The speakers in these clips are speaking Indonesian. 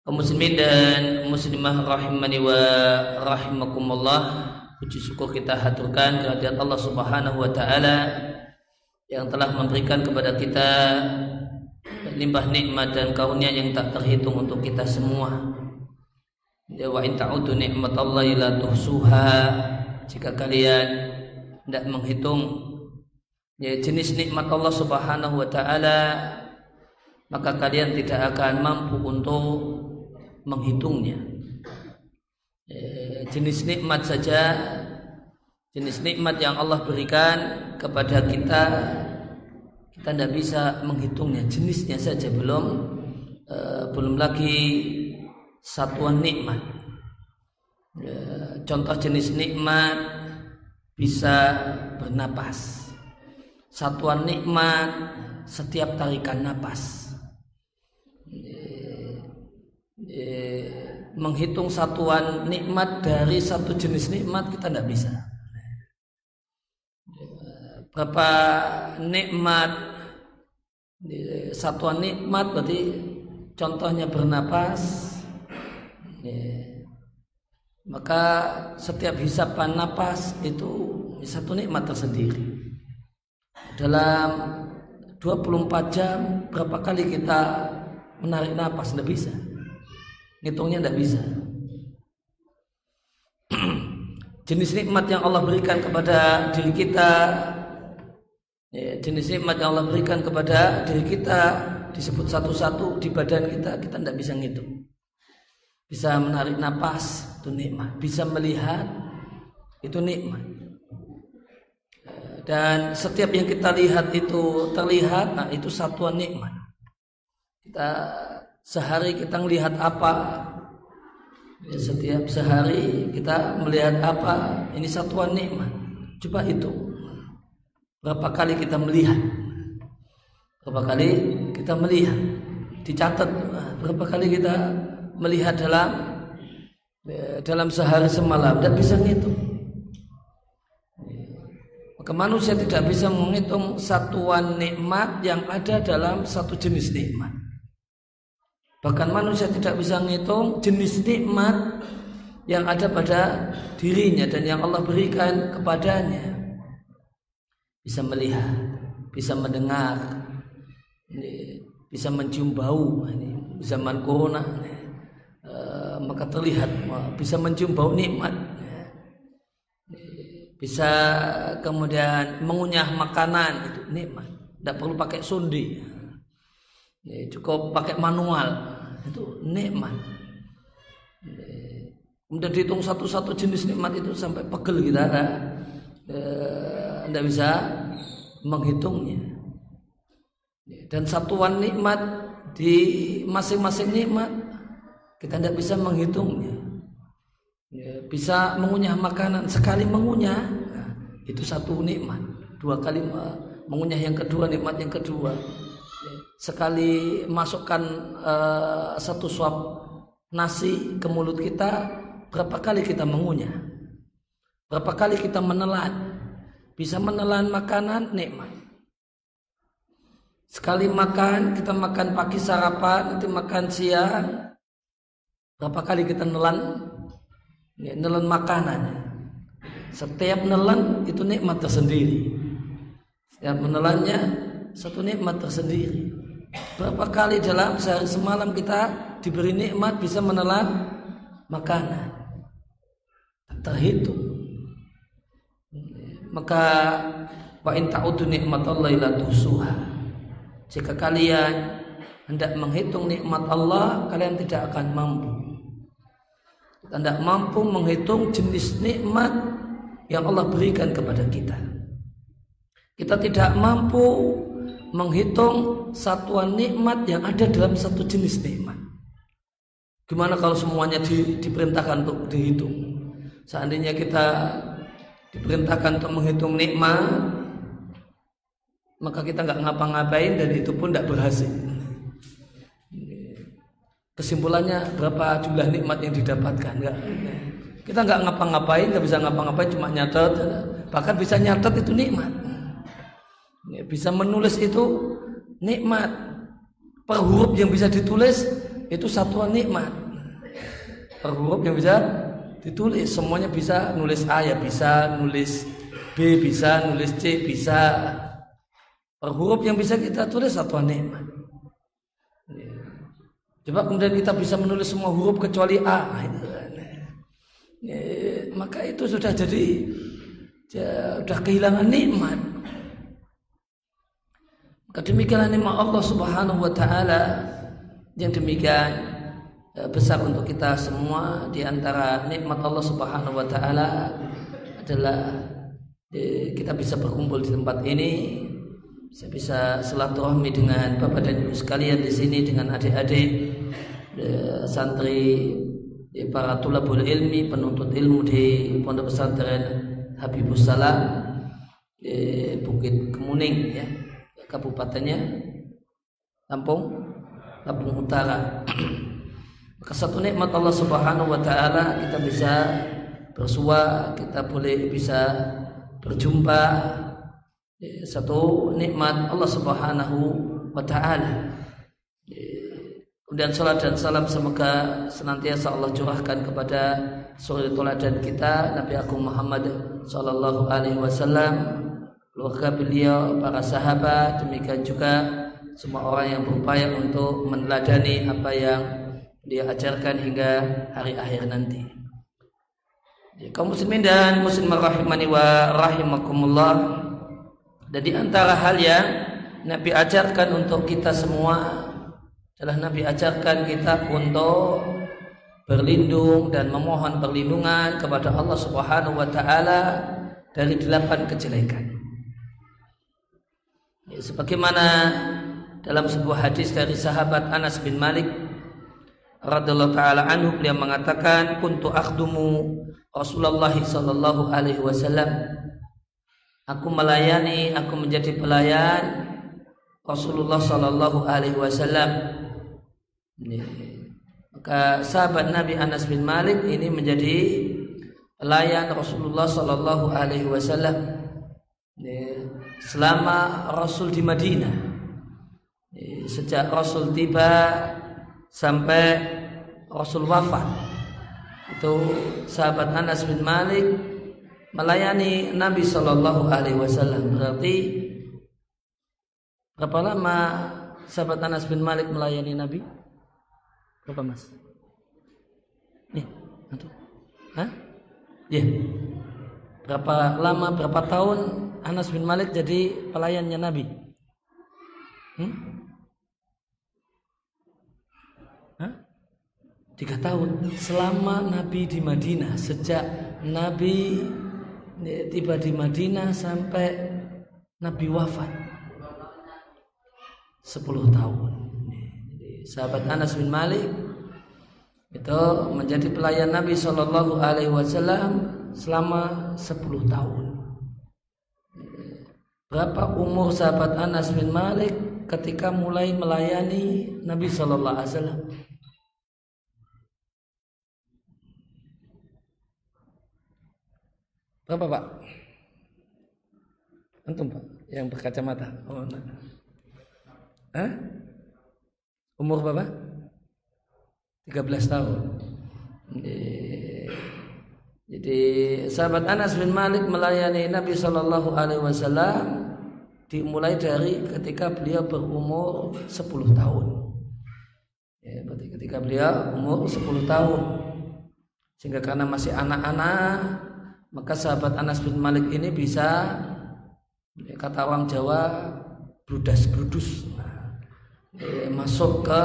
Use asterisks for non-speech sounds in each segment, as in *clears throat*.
Kaum muslimin dan muslimah rahimani wa rahimakumullah puji syukur kita haturkan kehadirat Allah Subhanahu wa taala yang telah memberikan kepada kita limpah nikmat dan karunia yang tak terhitung untuk kita semua. Ya wa in ta'udu ni'matallahi la tuhsuha jika kalian tidak menghitung ya jenis nikmat Allah Subhanahu wa taala maka kalian tidak akan mampu untuk menghitungnya. Eh, jenis nikmat saja, jenis nikmat yang Allah berikan kepada kita, kita tidak bisa menghitungnya. Jenisnya saja belum, eh, belum lagi satuan nikmat. Eh, contoh jenis nikmat bisa bernapas. Satuan nikmat setiap tarikan napas eh, menghitung satuan nikmat dari satu jenis nikmat kita tidak bisa. Berapa nikmat satuan nikmat berarti contohnya bernapas. Maka setiap hisapan napas itu satu nikmat tersendiri. Dalam 24 jam berapa kali kita menarik napas tidak bisa ngitungnya tidak bisa. Jenis nikmat yang Allah berikan kepada diri kita ya, jenis nikmat yang Allah berikan kepada diri kita disebut satu-satu di badan kita kita tidak bisa ngitung. Bisa menarik napas itu nikmat. Bisa melihat itu nikmat. Dan setiap yang kita lihat itu terlihat nah itu satuan nikmat. Kita sehari kita melihat apa? Ya, setiap sehari kita melihat apa? Ini satuan nikmat. Coba itu berapa kali kita melihat? Berapa kali kita melihat? Dicatat. Berapa kali kita melihat dalam ya, dalam sehari semalam? Dan bisa ngitung. Maka manusia tidak bisa menghitung satuan nikmat yang ada dalam satu jenis nikmat Bahkan manusia tidak bisa menghitung jenis nikmat yang ada pada dirinya dan yang Allah berikan kepadanya. Bisa melihat, bisa mendengar, bisa mencium bau. Zaman corona, eh, maka terlihat bisa mencium bau nikmat. Bisa kemudian mengunyah makanan itu nikmat. Tidak perlu pakai sundi ya, cukup pakai manual. Itu nikmat. Kemudian dihitung satu-satu jenis nikmat itu sampai pegel kita tidak bisa menghitungnya. Dan satuan nikmat di masing-masing nikmat kita tidak bisa menghitungnya. Ya, bisa mengunyah makanan. Sekali mengunyah nah, itu satu nikmat. Dua kali mengunyah yang kedua nikmat yang kedua sekali masukkan uh, satu suap nasi ke mulut kita berapa kali kita mengunyah? Berapa kali kita menelan? Bisa menelan makanan nikmat. Sekali makan kita makan pagi sarapan nanti makan siang. Berapa kali kita nelan? Nelan makanan. Setiap nelan itu nikmat tersendiri. Setiap menelannya satu nikmat tersendiri Berapa kali dalam sehari semalam kita diberi nikmat bisa menelan makanan. Terhitung. Maka wa in ta'udu nikmatallahi la tuhsuha. Jika kalian hendak menghitung nikmat Allah, kalian tidak akan mampu. Kita tidak mampu menghitung jenis nikmat yang Allah berikan kepada kita. Kita tidak mampu menghitung satuan nikmat yang ada dalam satu jenis nikmat. Gimana kalau semuanya di, diperintahkan untuk dihitung? Seandainya kita diperintahkan untuk menghitung nikmat, maka kita nggak ngapa-ngapain dan itu pun tidak berhasil. Kesimpulannya berapa jumlah nikmat yang didapatkan? Enggak. Kita nggak ngapa-ngapain, nggak bisa ngapa-ngapain, cuma nyatet. Bahkan bisa nyatet itu nikmat. Bisa menulis itu nikmat. Per huruf yang bisa ditulis itu satuan nikmat. Per huruf yang bisa ditulis semuanya bisa. Nulis A ya bisa nulis B bisa nulis C bisa. Per huruf yang bisa kita tulis satuan nikmat. Coba kemudian kita bisa menulis semua huruf kecuali A. Ya, maka itu sudah jadi ya, sudah kehilangan nikmat maka demikianlah nikmat Allah Subhanahu wa taala yang demikian eh, besar untuk kita semua di antara nikmat Allah Subhanahu wa taala adalah eh, kita bisa berkumpul di tempat ini bisa bisa silaturahmi dengan Bapak dan Ibu sekalian di sini dengan adik-adik eh, santri para tulabul ilmi penuntut ilmu di Pondok Pesantren Habibus Salam di Bukit Kemuning ya kabupatennya? Lampung? Lampung Utara. *clears throat* Maka satu nikmat Allah Subhanahu wa taala kita bisa bersua, kita boleh bisa berjumpa. Satu nikmat Allah Subhanahu wa taala. Kemudian salat dan salam semoga senantiasa Allah curahkan kepada suri teladan kita. Nabi Agung Muhammad sallallahu alaihi wasallam, keluarga beliau, para sahabat, demikian juga semua orang yang berupaya untuk meneladani apa yang dia ajarkan hingga hari akhir nanti. Ya, kaum muslimin dan muslimah rahimani wa rahimakumullah. Dan di antara hal yang Nabi ajarkan untuk kita semua adalah Nabi ajarkan kita untuk berlindung dan memohon perlindungan kepada Allah Subhanahu wa taala dari delapan kejelekan. Ya, sebagaimana dalam sebuah hadis dari sahabat Anas bin Malik radhiyallahu taala anhu beliau mengatakan kuntu akhdumu Rasulullah sallallahu alaihi wasallam. Aku melayani aku menjadi pelayan Rasulullah sallallahu alaihi wasallam. Maka sahabat Nabi Anas bin Malik ini menjadi pelayan Rasulullah sallallahu alaihi wasallam selama Rasul di Madinah. Sejak Rasul tiba sampai Rasul wafat itu sahabat Anas bin Malik melayani Nabi Shallallahu Alaihi Wasallam. Berarti berapa lama sahabat Anas bin Malik melayani Nabi? Berapa mas? Nih Hah? Ya. Berapa lama, berapa tahun Anas bin Malik jadi pelayannya Nabi? Hmm? tiga tahun. Selama Nabi di Madinah sejak Nabi tiba di Madinah sampai Nabi wafat. Sepuluh tahun. Sahabat Anas bin Malik itu menjadi pelayan Nabi Shallallahu Alaihi Wasallam selama sepuluh tahun berapa umur sahabat Anas bin Malik ketika mulai melayani Nabi Shallallahu Alaihi Wasallam Berapa Pak? Antum Pak yang berkacamata. Oh, nah. Hah? Umur berapa? 13 tahun. Jadi sahabat Anas bin Malik melayani Nabi Shallallahu Alaihi Wasallam dimulai dari ketika beliau berumur 10 tahun. Ya, berarti ketika beliau umur 10 tahun. Sehingga karena masih anak-anak maka sahabat Anas bin Malik ini bisa ya, kata orang Jawa brudas brudus eh, masuk ke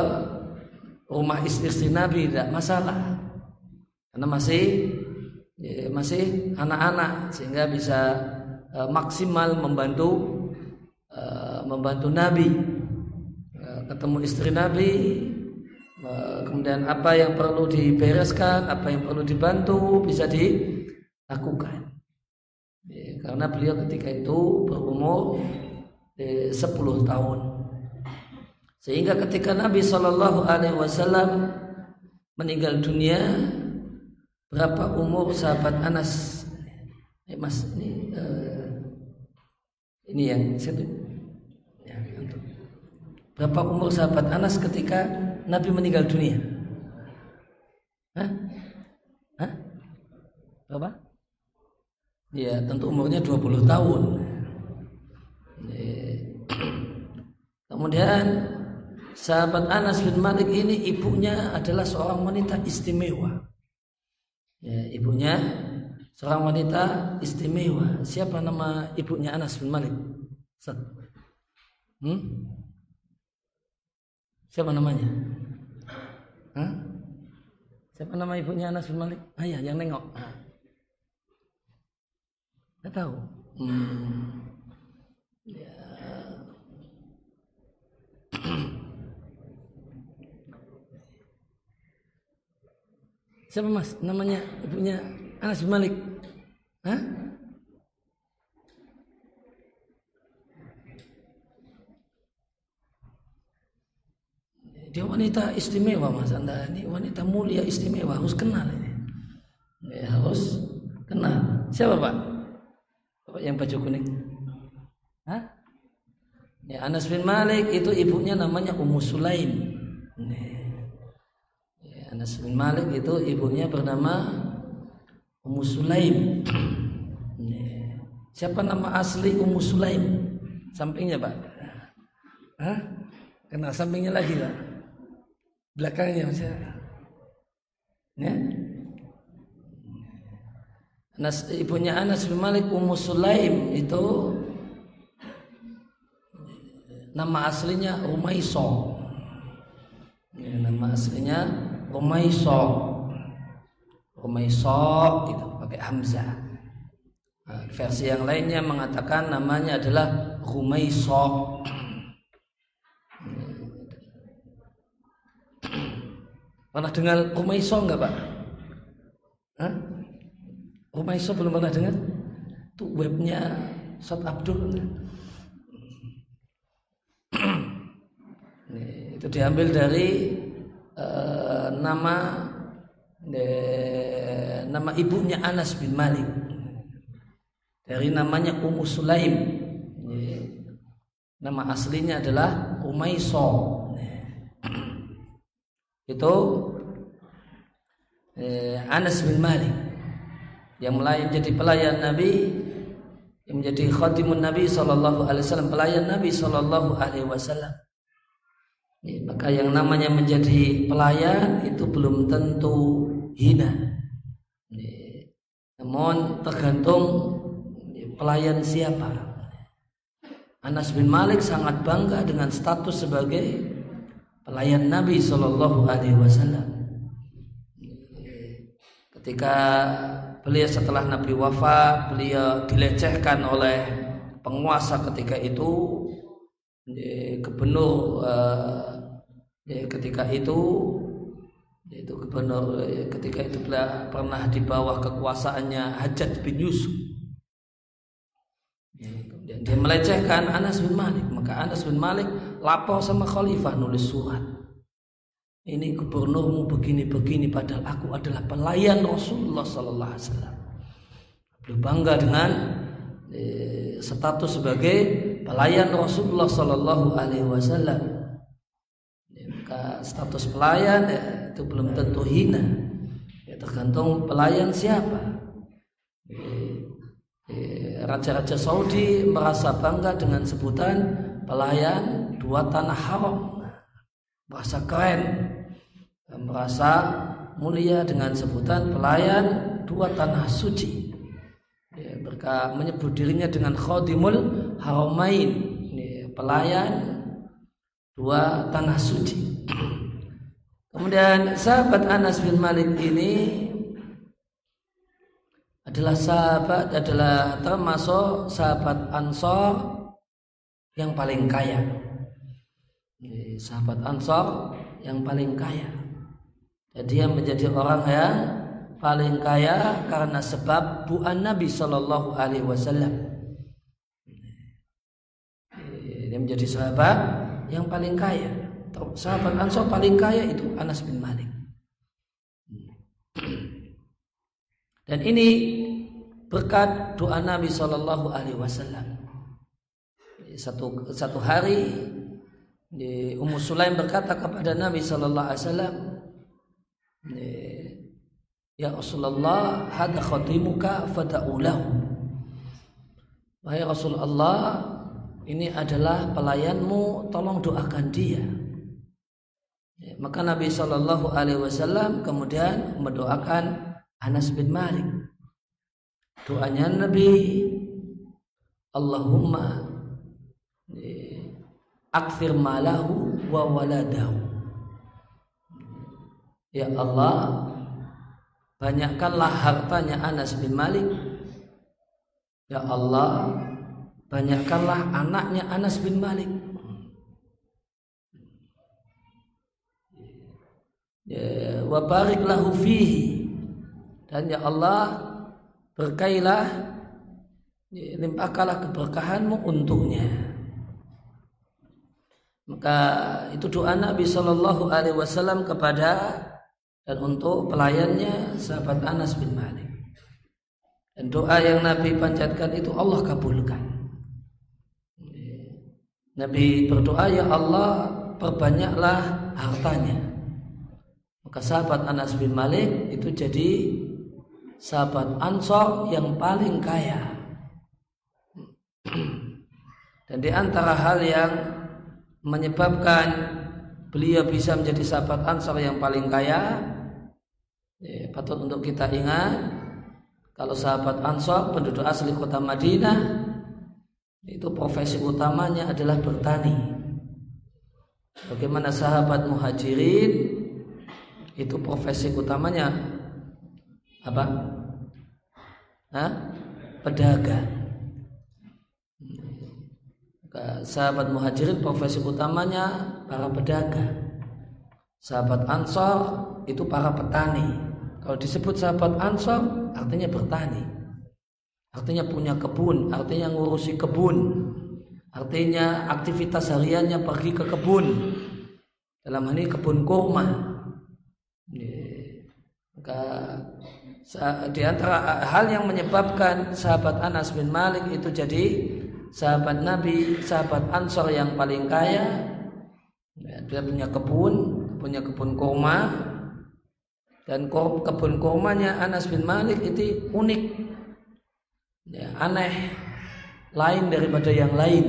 rumah istri-istri Nabi tidak masalah karena masih ya, masih anak-anak sehingga bisa eh, maksimal membantu eh, membantu Nabi eh, ketemu istri Nabi kemudian apa yang perlu dibereskan, apa yang perlu dibantu bisa dilakukan. Ya, karena beliau ketika itu berumur eh, 10 tahun. Sehingga ketika Nabi Shallallahu Alaihi Wasallam meninggal dunia, berapa umur sahabat Anas? Eh, mas ini eh, ini yang saya ya, berapa umur sahabat Anas ketika Nabi meninggal dunia? Hah? Hah? Berapa? Ya tentu umurnya 20 tahun. *clears throat* Kemudian sahabat Anas bin Malik ini ibunya adalah seorang wanita istimewa. Ya, ibunya seorang wanita istimewa. Siapa nama ibunya Anas bin Malik? Hmm? Siapa namanya? Hah? Siapa nama ibunya Anas bin Malik? Ayah yang nengok. Ah. Tidak tahu. Hmm. Ya. Siapa mas? Namanya ibunya Anas bin Malik. Hah? Dia wanita istimewa mas Anda ini wanita mulia istimewa harus kenal ini. Ya, harus kenal. Siapa pak? Bapak yang baju kuning? Hah? Ya, Anas bin Malik itu ibunya namanya Ummu Sulaim. Ya, Anas bin Malik itu ibunya bernama Ummu Sulaim. *clears throat* Siapa nama asli Ummu Sulaim? Sampingnya Pak. Hah? Kenal sampingnya lagi Pak? Belakangnya masih Ya? Anas, ibunya Anas bin Malik Ummu Sulaim itu nama aslinya Rumaiso ya, nama aslinya Rumaiso Rumaiso itu pakai Hamzah. Nah, versi yang lainnya mengatakan namanya adalah Rumaiso pernah dengar Rumaiso enggak pak? Hah? Rumaiso belum pernah dengar? Itu webnya Sot Abdul itu diambil dari uh, nama de, nama ibunya Anas bin Malik dari namanya Ummu Sulaim nama aslinya adalah Umaiso itu eh, Anas bin Malik yang mulai menjadi pelayan Nabi yang menjadi khatimun Nabi Sallallahu Alaihi Wasallam pelayan Nabi Sallallahu Alaihi Wasallam maka yang namanya menjadi pelayan itu belum tentu hina. Namun tergantung ya, pelayan siapa. Anas bin Malik sangat bangga dengan status sebagai pelayan Nabi Shallallahu Alaihi Wasallam. Ketika beliau setelah Nabi wafat, beliau dilecehkan oleh penguasa ketika itu, gubernur ya, ketika itu itu gubernur ketika itu pernah di bawah kekuasaannya Hajat bin Yusuf ya, kemudian dia melecehkan Anas bin Malik maka Anas bin Malik lapor sama khalifah nulis surat. Ini gubernurmu begini-begini padahal aku adalah pelayan Rasulullah Sallallahu Alaihi Wasallam. Beliau bangga dengan eh, status sebagai pelayan Rasulullah Sallallahu Alaihi Wasallam. Maka status pelayan ya, itu belum tentu hina. Ya, tergantung pelayan siapa. Raja-raja Saudi merasa bangga dengan sebutan pelayan dua tanah haram merasa keren merasa mulia dengan sebutan pelayan dua tanah suci ya, mereka menyebut dirinya dengan khadimul haramain ya, pelayan dua tanah suci. *clears throat* Kemudian sahabat Anas bin Malik ini adalah sahabat adalah termasuk sahabat Ansor yang paling kaya. Sahabat Ansor yang paling kaya. dia menjadi orang yang paling kaya karena sebab buan Nabi Shallallahu Alaihi Wasallam. Dia menjadi sahabat yang paling kaya. Sahabat Ansor paling kaya itu Anas bin Malik. Dan ini berkat doa Nabi Shallallahu Alaihi Wasallam. Satu satu hari Ummu Sulaim berkata kepada Nabi Shallallahu Alaihi Wasallam, Ya Rasulullah, hada khatimuka fada'ulahu. Wahai Rasulullah, ini adalah pelayanmu, tolong doakan dia. Maka Nabi Shallallahu Alaihi Wasallam kemudian mendoakan Anas bin Malik. Doanya Nabi, Allahumma akfir malahu wa waladahu. Ya Allah, banyakkanlah hartanya Anas bin Malik. Ya Allah, banyakkanlah anaknya Anas bin Malik. Ya, wa barik lahu fihi. Dan ya Allah, berkailah ya, limpahkanlah keberkahanmu untuknya. Maka itu doa Nabi Shallallahu Alaihi Wasallam kepada dan untuk pelayannya sahabat Anas bin Malik. Dan doa yang Nabi panjatkan itu Allah kabulkan. Nabi berdoa ya Allah perbanyaklah hartanya. Maka sahabat Anas bin Malik itu jadi sahabat Ansor yang paling kaya. *clears throat* Dan di antara hal yang menyebabkan beliau bisa menjadi sahabat Ansor yang paling kaya Ya, patut untuk kita ingat kalau sahabat Ansor penduduk asli kota Madinah itu profesi utamanya adalah bertani. Bagaimana sahabat muhajirin itu profesi utamanya apa? Hah? Pedagang. Sahabat muhajirin profesi utamanya para pedagang. Sahabat Ansor itu para petani. Kalau disebut sahabat Ansor artinya bertani. Artinya punya kebun, artinya ngurusi kebun. Artinya aktivitas hariannya pergi ke kebun. Dalam hal ini kebun kurma. Di antara hal yang menyebabkan sahabat Anas bin Malik itu jadi sahabat Nabi, sahabat Ansor yang paling kaya. Dia punya kebun, punya kebun kurma, dan kebun kurmanya Anas bin Malik itu unik. Ya, aneh. Lain daripada yang lain.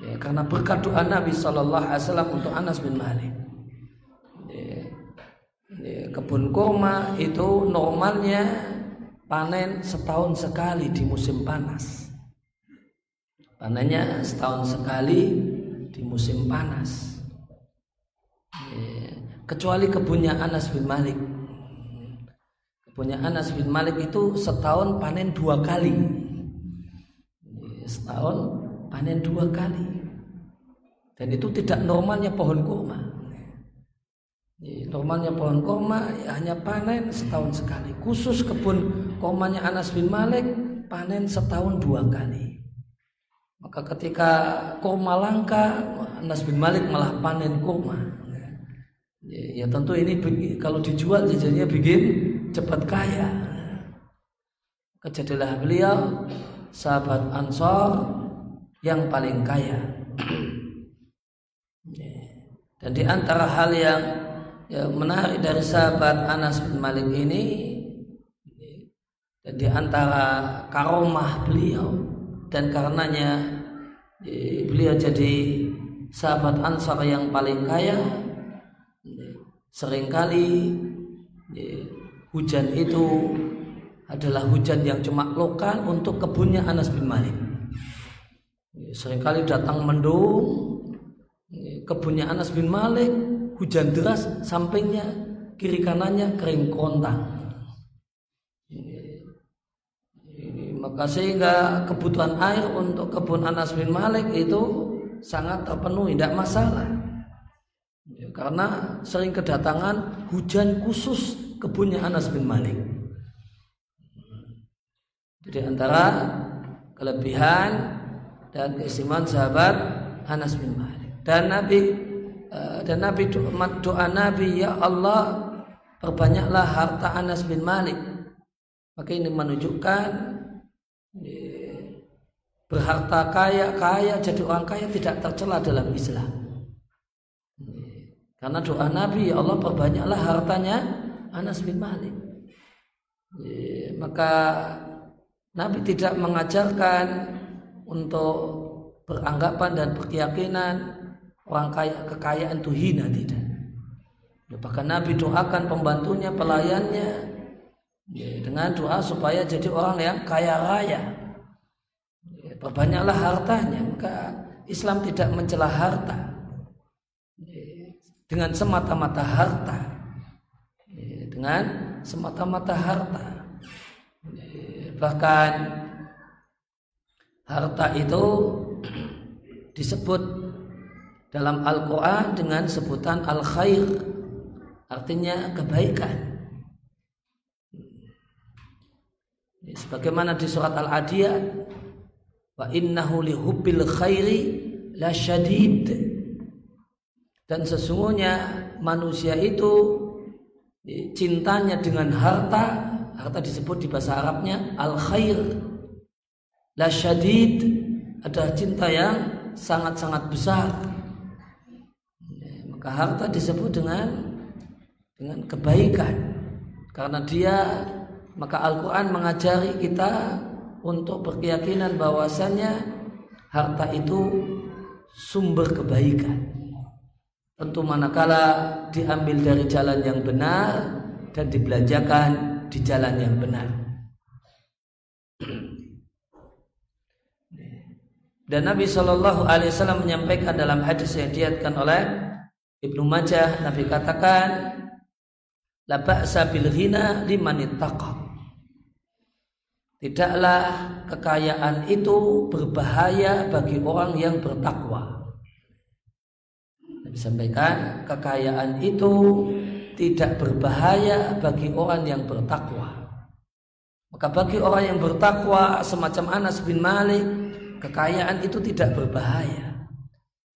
Ya, karena berkat doa Nabi Shallallahu Alaihi Wasallam untuk Anas bin Malik. Ya, ya, kebun kurma itu normalnya panen setahun sekali di musim panas panennya setahun sekali di musim panas kecuali kebunnya Anas bin Malik. Kebunnya Anas bin Malik itu setahun panen dua kali. Setahun panen dua kali. Dan itu tidak normalnya pohon kurma. Normalnya pohon kurma hanya panen setahun sekali. Khusus kebun kurmanya Anas bin Malik panen setahun dua kali. Maka ketika kurma langka, Anas bin Malik malah panen kurma. Ya, ya tentu ini kalau dijual jadinya bikin cepat kaya. Kejadilah beliau sahabat Ansor yang paling kaya. *clears throat* Ya. Dan di antara hal yang ya, menarik dari sahabat Anas bin Malik ini dan di antara karomah beliau dan karenanya ya, beliau jadi sahabat Ansor yang paling kaya sering kali hujan itu adalah hujan yang cuma lokal untuk kebunnya Anas bin Malik. Seringkali datang mendung ya, kebunnya Anas bin Malik hujan deras sampingnya kiri kanannya kering kontang. Maka sehingga kebutuhan air untuk kebun Anas bin Malik itu sangat terpenuhi, tidak masalah. karena sering kedatangan hujan khusus kebunnya Anas bin Malik. Jadi antara kelebihan dan keistimewaan sahabat Anas bin Malik. Dan Nabi eh, dan Nabi doa, doa Nabi ya Allah perbanyaklah harta Anas bin Malik. Maka ini menunjukkan berharta kaya kaya jadi orang kaya tidak tercela dalam Islam. Karena doa Nabi ya Allah perbanyaklah hartanya Anas bin Malik. Maka Nabi tidak mengajarkan untuk beranggapan dan berkeyakinan orang kaya kekayaan itu hina tidak. Bahkan Nabi doakan pembantunya, pelayannya ya, dengan doa supaya jadi orang yang kaya raya. Ya, perbanyaklah hartanya, maka Islam tidak mencela harta ya, dengan semata-mata harta. Ya, dengan semata-mata harta. Ya, bahkan harta itu disebut dalam Al-Quran dengan sebutan al-khair artinya kebaikan. Sebagaimana di surat Al-Adiyah, wa innahu lihubbil khairi la syadid. Dan sesungguhnya manusia itu cintanya dengan harta, harta disebut di bahasa Arabnya al-khair. La syadid adalah cinta yang sangat-sangat besar. Maka harta disebut dengan dengan kebaikan karena dia maka Al-Quran mengajari kita untuk berkeyakinan bahwasannya harta itu sumber kebaikan. Tentu manakala diambil dari jalan yang benar dan dibelanjakan di jalan yang benar. Dan Nabi Shallallahu Alaihi Wasallam menyampaikan dalam hadis yang diatkan oleh Ibnu Majah Nabi katakan La ba'sa bil ghina Tidaklah kekayaan itu berbahaya bagi orang yang bertakwa. Nabi sampaikan kekayaan itu tidak berbahaya bagi orang yang bertakwa. Maka bagi orang yang bertakwa semacam Anas bin Malik, kekayaan itu tidak berbahaya.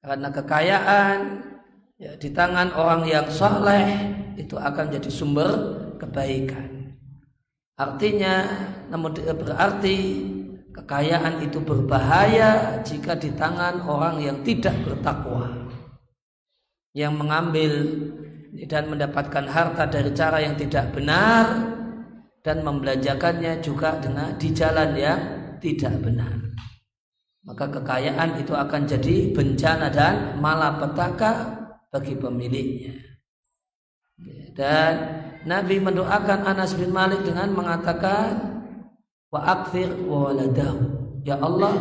Karena kekayaan ya, di tangan orang yang soleh itu akan jadi sumber kebaikan. Artinya, namun berarti kekayaan itu berbahaya jika di tangan orang yang tidak bertakwa, yang mengambil dan mendapatkan harta dari cara yang tidak benar dan membelanjakannya juga dengan di jalan yang tidak benar. Maka kekayaan itu akan jadi bencana dan malapetaka bagi pemiliknya. Dan Nabi mendoakan Anas bin Malik dengan mengatakan wa akfir waladahu. Ya Allah,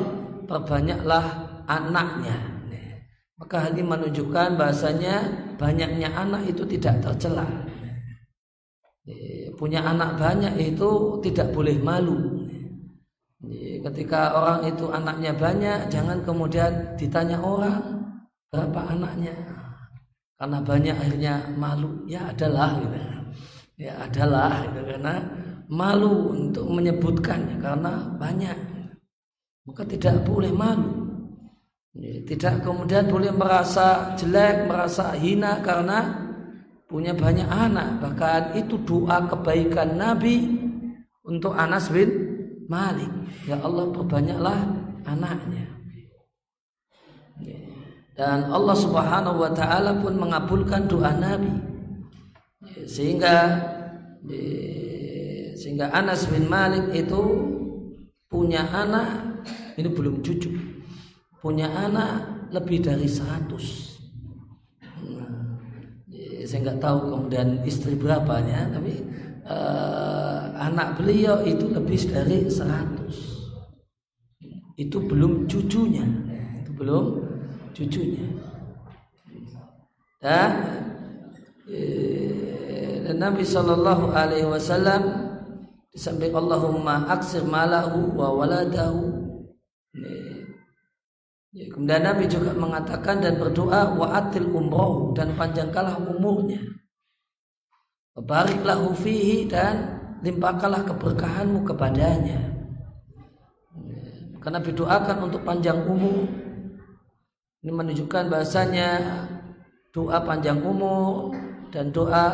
perbanyaklah anaknya. Maka hal ini menunjukkan bahasanya banyaknya anak itu tidak tercela. Punya anak banyak itu tidak boleh malu. Ketika orang itu anaknya banyak, jangan kemudian ditanya orang berapa anaknya karena banyak akhirnya malu ya adalah gitu ya adalah gitu karena malu untuk menyebutkannya karena banyak. Maka tidak boleh malu. Ya, tidak kemudian boleh merasa jelek merasa hina karena punya banyak anak. Bahkan itu doa kebaikan Nabi untuk Anas bin Malik. Ya Allah perbanyaklah anaknya. Dan Allah Subhanahu wa taala pun mengabulkan doa Nabi sehingga sehingga Anas bin Malik itu punya anak ini belum cucu punya anak lebih dari 100 nah, saya nggak tahu kemudian istri berapanya tapi uh, anak beliau itu lebih dari 100 itu belum cucunya itu belum cucunya. Dan eh, Nabi Shallallahu Alaihi Wasallam disampaikan Allahumma aksir malahu wa waladahu Ya, kemudian Nabi juga mengatakan dan berdoa wa'atil umroh dan panjangkanlah umurnya. Bariklah fihi dan limpahkanlah keberkahanmu kepadanya. Ya, karena doakan untuk panjang umur. Ini menunjukkan bahasanya doa panjang umur dan doa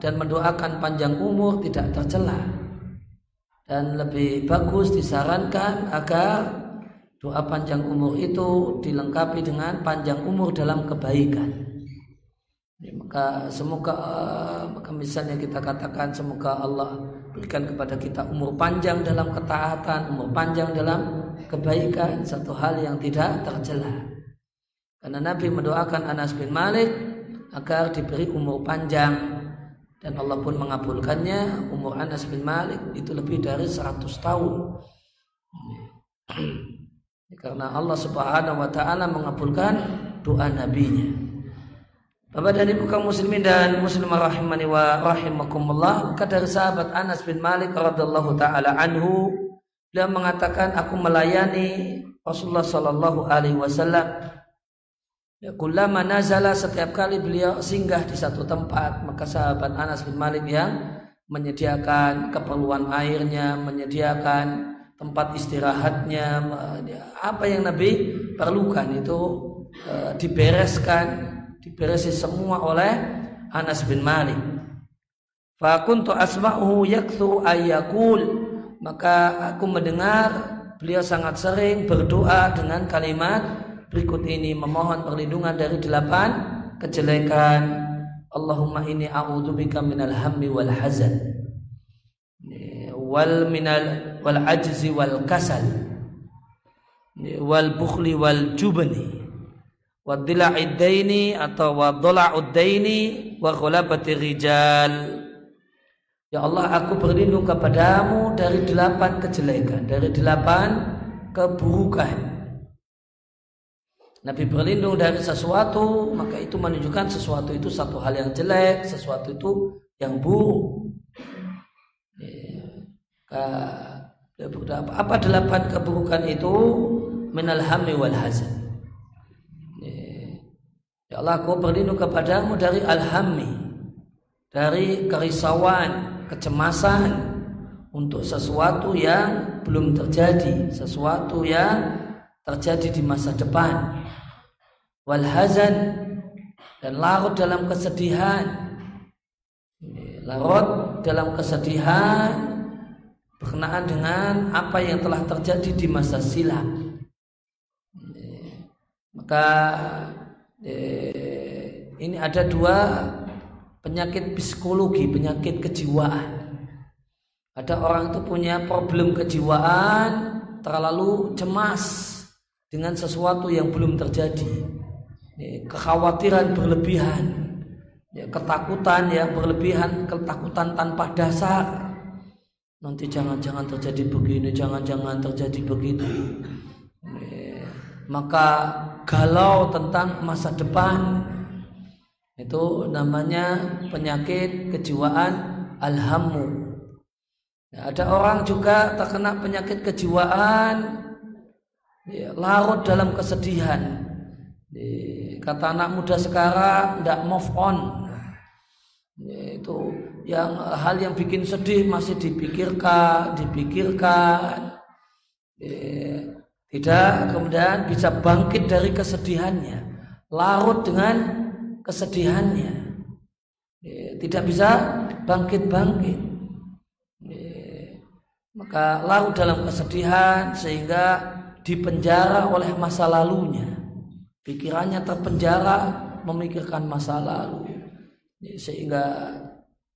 dan mendoakan panjang umur tidak tercela. Dan lebih bagus disarankan agar doa panjang umur itu dilengkapi dengan panjang umur dalam kebaikan. Ya, maka semoga maka misalnya kita katakan semoga Allah berikan kepada kita umur panjang dalam ketaatan, umur panjang dalam kebaikan, satu hal yang tidak tercela. Karena Nabi mendoakan Anas bin Malik agar diberi umur panjang dan Allah pun mengabulkannya umur Anas bin Malik itu lebih dari 100 tahun. karena Allah Subhanahu wa taala mengabulkan doa nabinya. Bapak dan Ibu kaum muslimin dan muslimah rahimani wa rahimakumullah, maka sahabat Anas bin Malik radhiyallahu taala anhu beliau mengatakan aku melayani Rasulullah sallallahu alaihi wasallam Ya, kullama nazala setiap kali beliau singgah di satu tempat, maka sahabat Anas bin Malik yang menyediakan keperluan airnya, menyediakan tempat istirahatnya, apa yang Nabi perlukan itu e, dibereskan, diberesi semua oleh Anas bin Malik. Fakuntu asma'uhu yakthu ayyakul maka aku mendengar beliau sangat sering berdoa dengan kalimat berikut ini memohon perlindungan dari delapan kejelekan. Allahumma inni a'udzubika minal hammi wal hazan. Wal minal wal ajzi wal kasal. Wal bukhli wal jubni. Wa dila'id atau wa dhala'ud daini wa ghulabati rijal. Ya Allah aku berlindung kepadamu dari delapan kejelekan dari delapan keburukan Nabi berlindung dari sesuatu maka itu menunjukkan sesuatu itu satu hal yang jelek sesuatu itu yang buruk. Apa delapan keburukan itu? Minal hammi wal hazan. Ya Allah aku berlindung kepadamu dari al-hammi dari kerisauan kecemasan untuk sesuatu yang belum terjadi sesuatu yang terjadi di masa depan wal hazan dan larut dalam kesedihan larut dalam kesedihan berkenaan dengan apa yang telah terjadi di masa silam. Maka eh, ini ada dua penyakit psikologi, penyakit kejiwaan. Ada orang itu punya problem kejiwaan, terlalu cemas dengan sesuatu yang belum terjadi. Kekhawatiran berlebihan, ketakutan yang berlebihan, ketakutan tanpa dasar nanti jangan-jangan terjadi begini, jangan-jangan terjadi begitu. Maka galau tentang masa depan itu namanya penyakit kejiwaan alhamu. Ya, ada orang juga terkena penyakit kejiwaan ya, larut dalam kesedihan. Ya, kata anak muda sekarang tidak move on. Ya, itu yang hal yang bikin sedih masih dipikirkan, dipikirkan, eh, tidak kemudian bisa bangkit dari kesedihannya, larut dengan kesedihannya, eh, tidak bisa bangkit-bangkit, eh, maka larut dalam kesedihan sehingga dipenjara oleh masa lalunya, pikirannya terpenjara memikirkan masa lalu, sehingga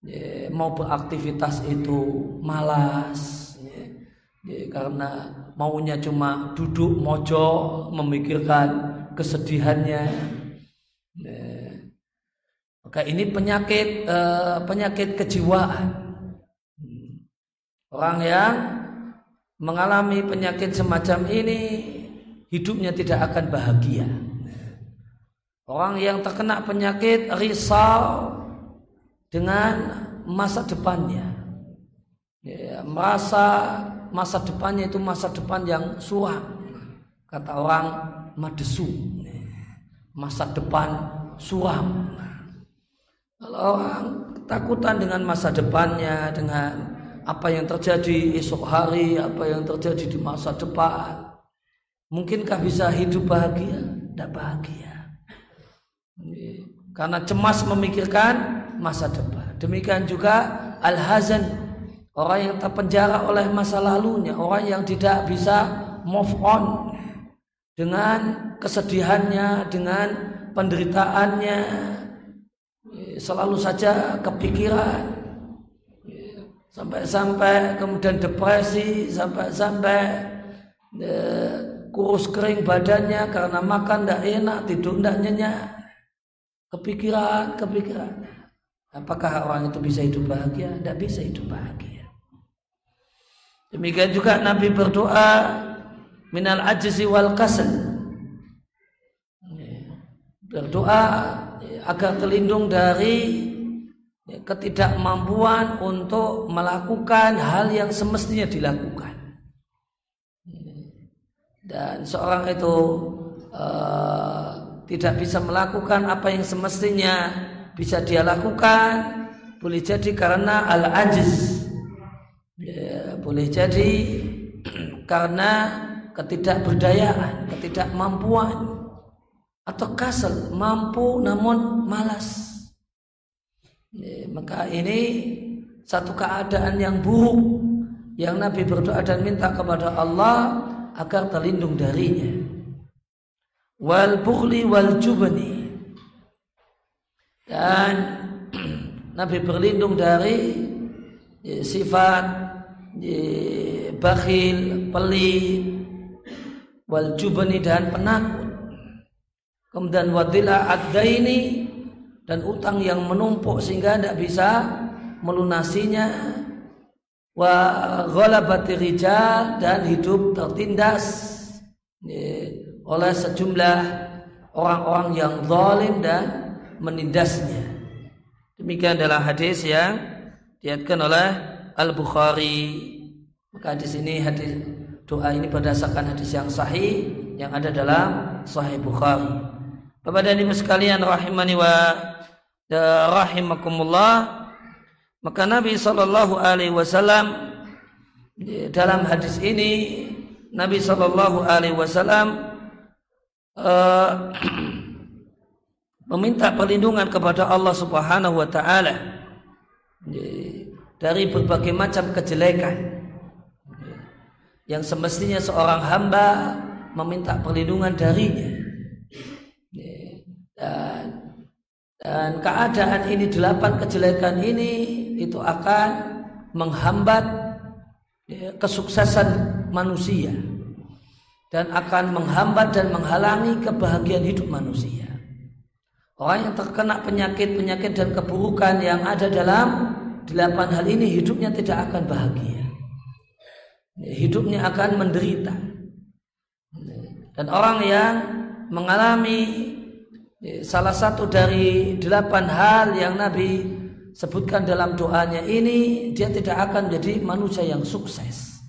ya, mau beraktivitas itu malas ya, ya, karena maunya cuma duduk mojo memikirkan kesedihannya. Ya. maka ini penyakit eh, penyakit kejiwaan. Orang yang mengalami penyakit semacam ini hidupnya tidak akan bahagia orang yang terkena penyakit risau dengan masa depannya. Ya, merasa masa depannya itu masa depan yang suram. Kata orang madesu masa depan suam kalau orang ketakutan dengan masa depannya dengan apa yang terjadi esok hari apa yang terjadi di masa depan. Mungkinkah bisa hidup bahagia? Tidak bahagia. Karena cemas memikirkan masa depan. Demikian juga al-hazan orang yang terpenjara oleh masa lalunya orang yang tidak bisa move on dengan kesedihannya, dengan penderitaannya, selalu saja kepikiran, sampai-sampai kemudian depresi, sampai-sampai e, kurus kering badannya karena makan tidak enak, tidur tidak nyenyak, kepikiran, kepikiran. Apakah orang itu bisa hidup bahagia? Tidak bisa hidup bahagia. Demikian juga Nabi berdoa minal ajzi wal kasal berdoa agar terlindung dari ketidakmampuan untuk melakukan hal yang semestinya dilakukan dan seorang itu uh, tidak bisa melakukan apa yang semestinya bisa dia lakukan boleh jadi karena al ajiz ya, boleh jadi *clears throat* karena ketidakberdayaan, ketidakmampuan atau kasal, mampu namun malas. Maka ini satu keadaan yang buruk yang Nabi berdoa dan minta kepada Allah agar terlindung darinya. Wal bukhli wal jubni. Dan *clears throat* Nabi berlindung dari ya, sifat ya, bakhil, pelit, wal jubani dan penakut kemudian wadila ini dan utang yang menumpuk sehingga tidak bisa melunasinya. Wa ghalabati rijal dan hidup tertindas. Oleh sejumlah orang-orang yang zalim dan menindasnya. Demikian adalah hadis yang diatkan oleh Al-Bukhari. Maka di sini hadis doa ini berdasarkan hadis yang sahih yang ada dalam Sahih Bukhari. Bapak dan Ibu sekalian rahimani wa rahimakumullah. Maka Nabi Shallallahu alaihi wasallam dalam hadis ini Nabi Shallallahu alaihi wasallam uh, *clears throat* meminta perlindungan kepada Allah Subhanahu wa taala dari berbagai macam kejelekan yang semestinya seorang hamba meminta perlindungan darinya dan dan keadaan ini delapan kejelekan ini itu akan menghambat ya, kesuksesan manusia dan akan menghambat dan menghalangi kebahagiaan hidup manusia. Orang yang terkena penyakit-penyakit dan keburukan yang ada dalam delapan hal ini hidupnya tidak akan bahagia hidupnya akan menderita. Dan orang yang mengalami salah satu dari delapan hal yang Nabi sebutkan dalam doanya ini, dia tidak akan menjadi manusia yang sukses.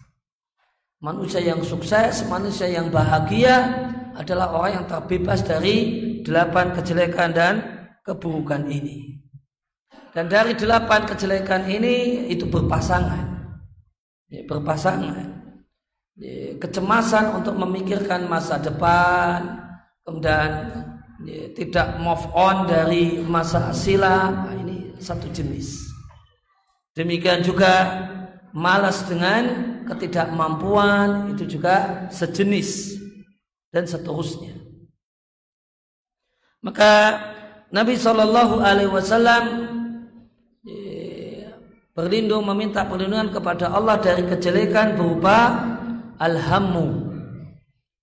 Manusia yang sukses, manusia yang bahagia adalah orang yang terbebas dari delapan kejelekan dan keburukan ini. Dan dari delapan kejelekan ini itu berpasangan berpasangan kecemasan untuk memikirkan masa depan kemudian ya, tidak move on dari masa silam nah, ini satu jenis. Demikian juga malas dengan ketidakmampuan itu juga sejenis dan seterusnya. Maka Nabi Shallallahu Alaihi Wasallam berlindung meminta perlindungan kepada Allah dari kejelekan berupa alhamu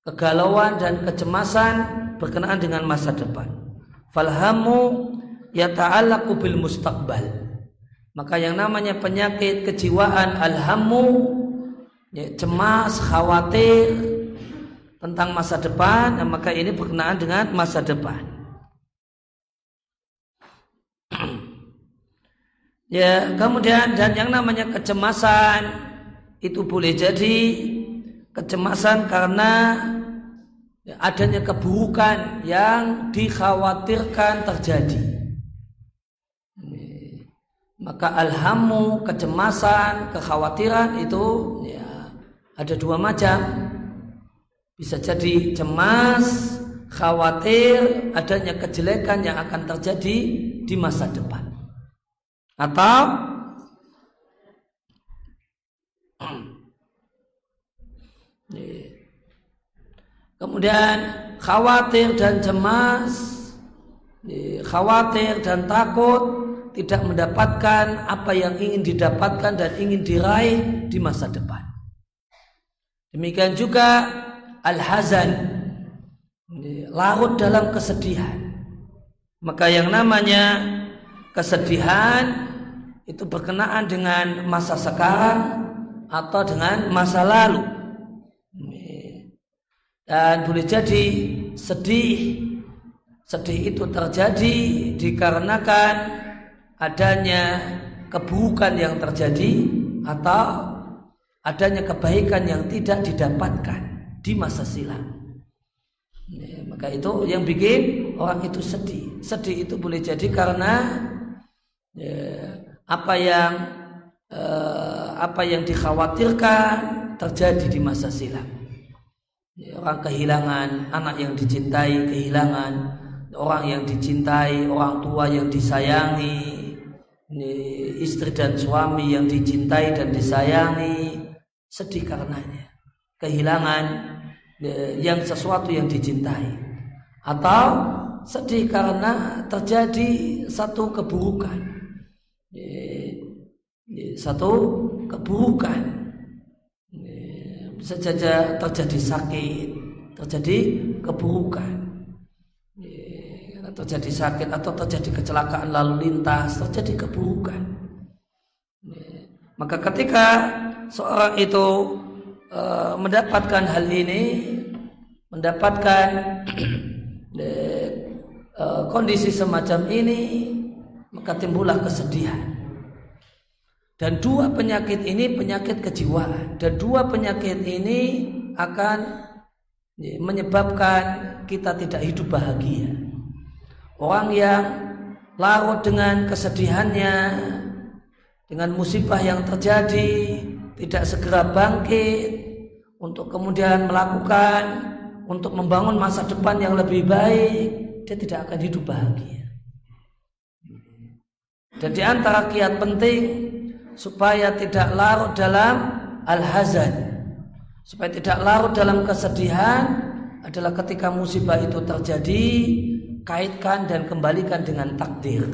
kegalauan dan kecemasan berkenaan dengan masa depan. Falhamu yata'allaqu bil mustaqbal. Maka yang namanya penyakit kejiwaan alhamu ya, cemas khawatir tentang masa depan maka ini berkenaan dengan masa depan. *clears throat* Ya, kemudian dan yang namanya kecemasan itu boleh jadi kecemasan karena adanya keburukan yang dikhawatirkan terjadi. Maka alhamu, kecemasan, kekhawatiran itu ya, ada dua macam. Bisa jadi cemas, khawatir adanya kejelekan yang akan terjadi di masa depan. Atau *clears throat* kemudian khawatir dan cemas, khawatir dan takut tidak mendapatkan apa yang ingin didapatkan dan ingin diraih di masa depan. Demikian juga al-hazan, larut dalam kesedihan. Maka yang namanya kesedihan itu berkenaan dengan masa sekarang atau dengan masa lalu. Dan boleh jadi sedih Sedih itu terjadi dikarenakan adanya keburukan yang terjadi atau adanya kebaikan yang tidak didapatkan di masa silam. Ya, maka itu yang bikin orang itu sedih. Sedih itu boleh jadi karena ya, apa yang eh, apa yang dikhawatirkan terjadi di masa silam. Orang kehilangan anak yang dicintai, kehilangan. Orang yang dicintai, orang tua yang disayangi, istri dan suami yang dicintai dan disayangi. Sedih karenanya. Kehilangan e, yang sesuatu yang dicintai. Atau sedih karena terjadi satu keburukan. E, e, satu keburukan bisa saja terjadi sakit terjadi keburukan terjadi sakit atau terjadi kecelakaan lalu lintas, terjadi keburukan. Maka ketika seorang itu e, mendapatkan hal ini, mendapatkan e, *clears throat* kondisi semacam ini, maka timbullah kesedihan. Dan dua penyakit ini penyakit kejiwaan dan dua penyakit ini akan menyebabkan kita tidak hidup bahagia. Orang yang larut dengan kesedihannya, dengan musibah yang terjadi, tidak segera bangkit untuk kemudian melakukan untuk membangun masa depan yang lebih baik, dia tidak akan hidup bahagia. Dan di antara kiat penting supaya tidak larut dalam al-hazan, supaya tidak larut dalam kesedihan adalah ketika musibah itu terjadi kaitkan dan kembalikan dengan takdir.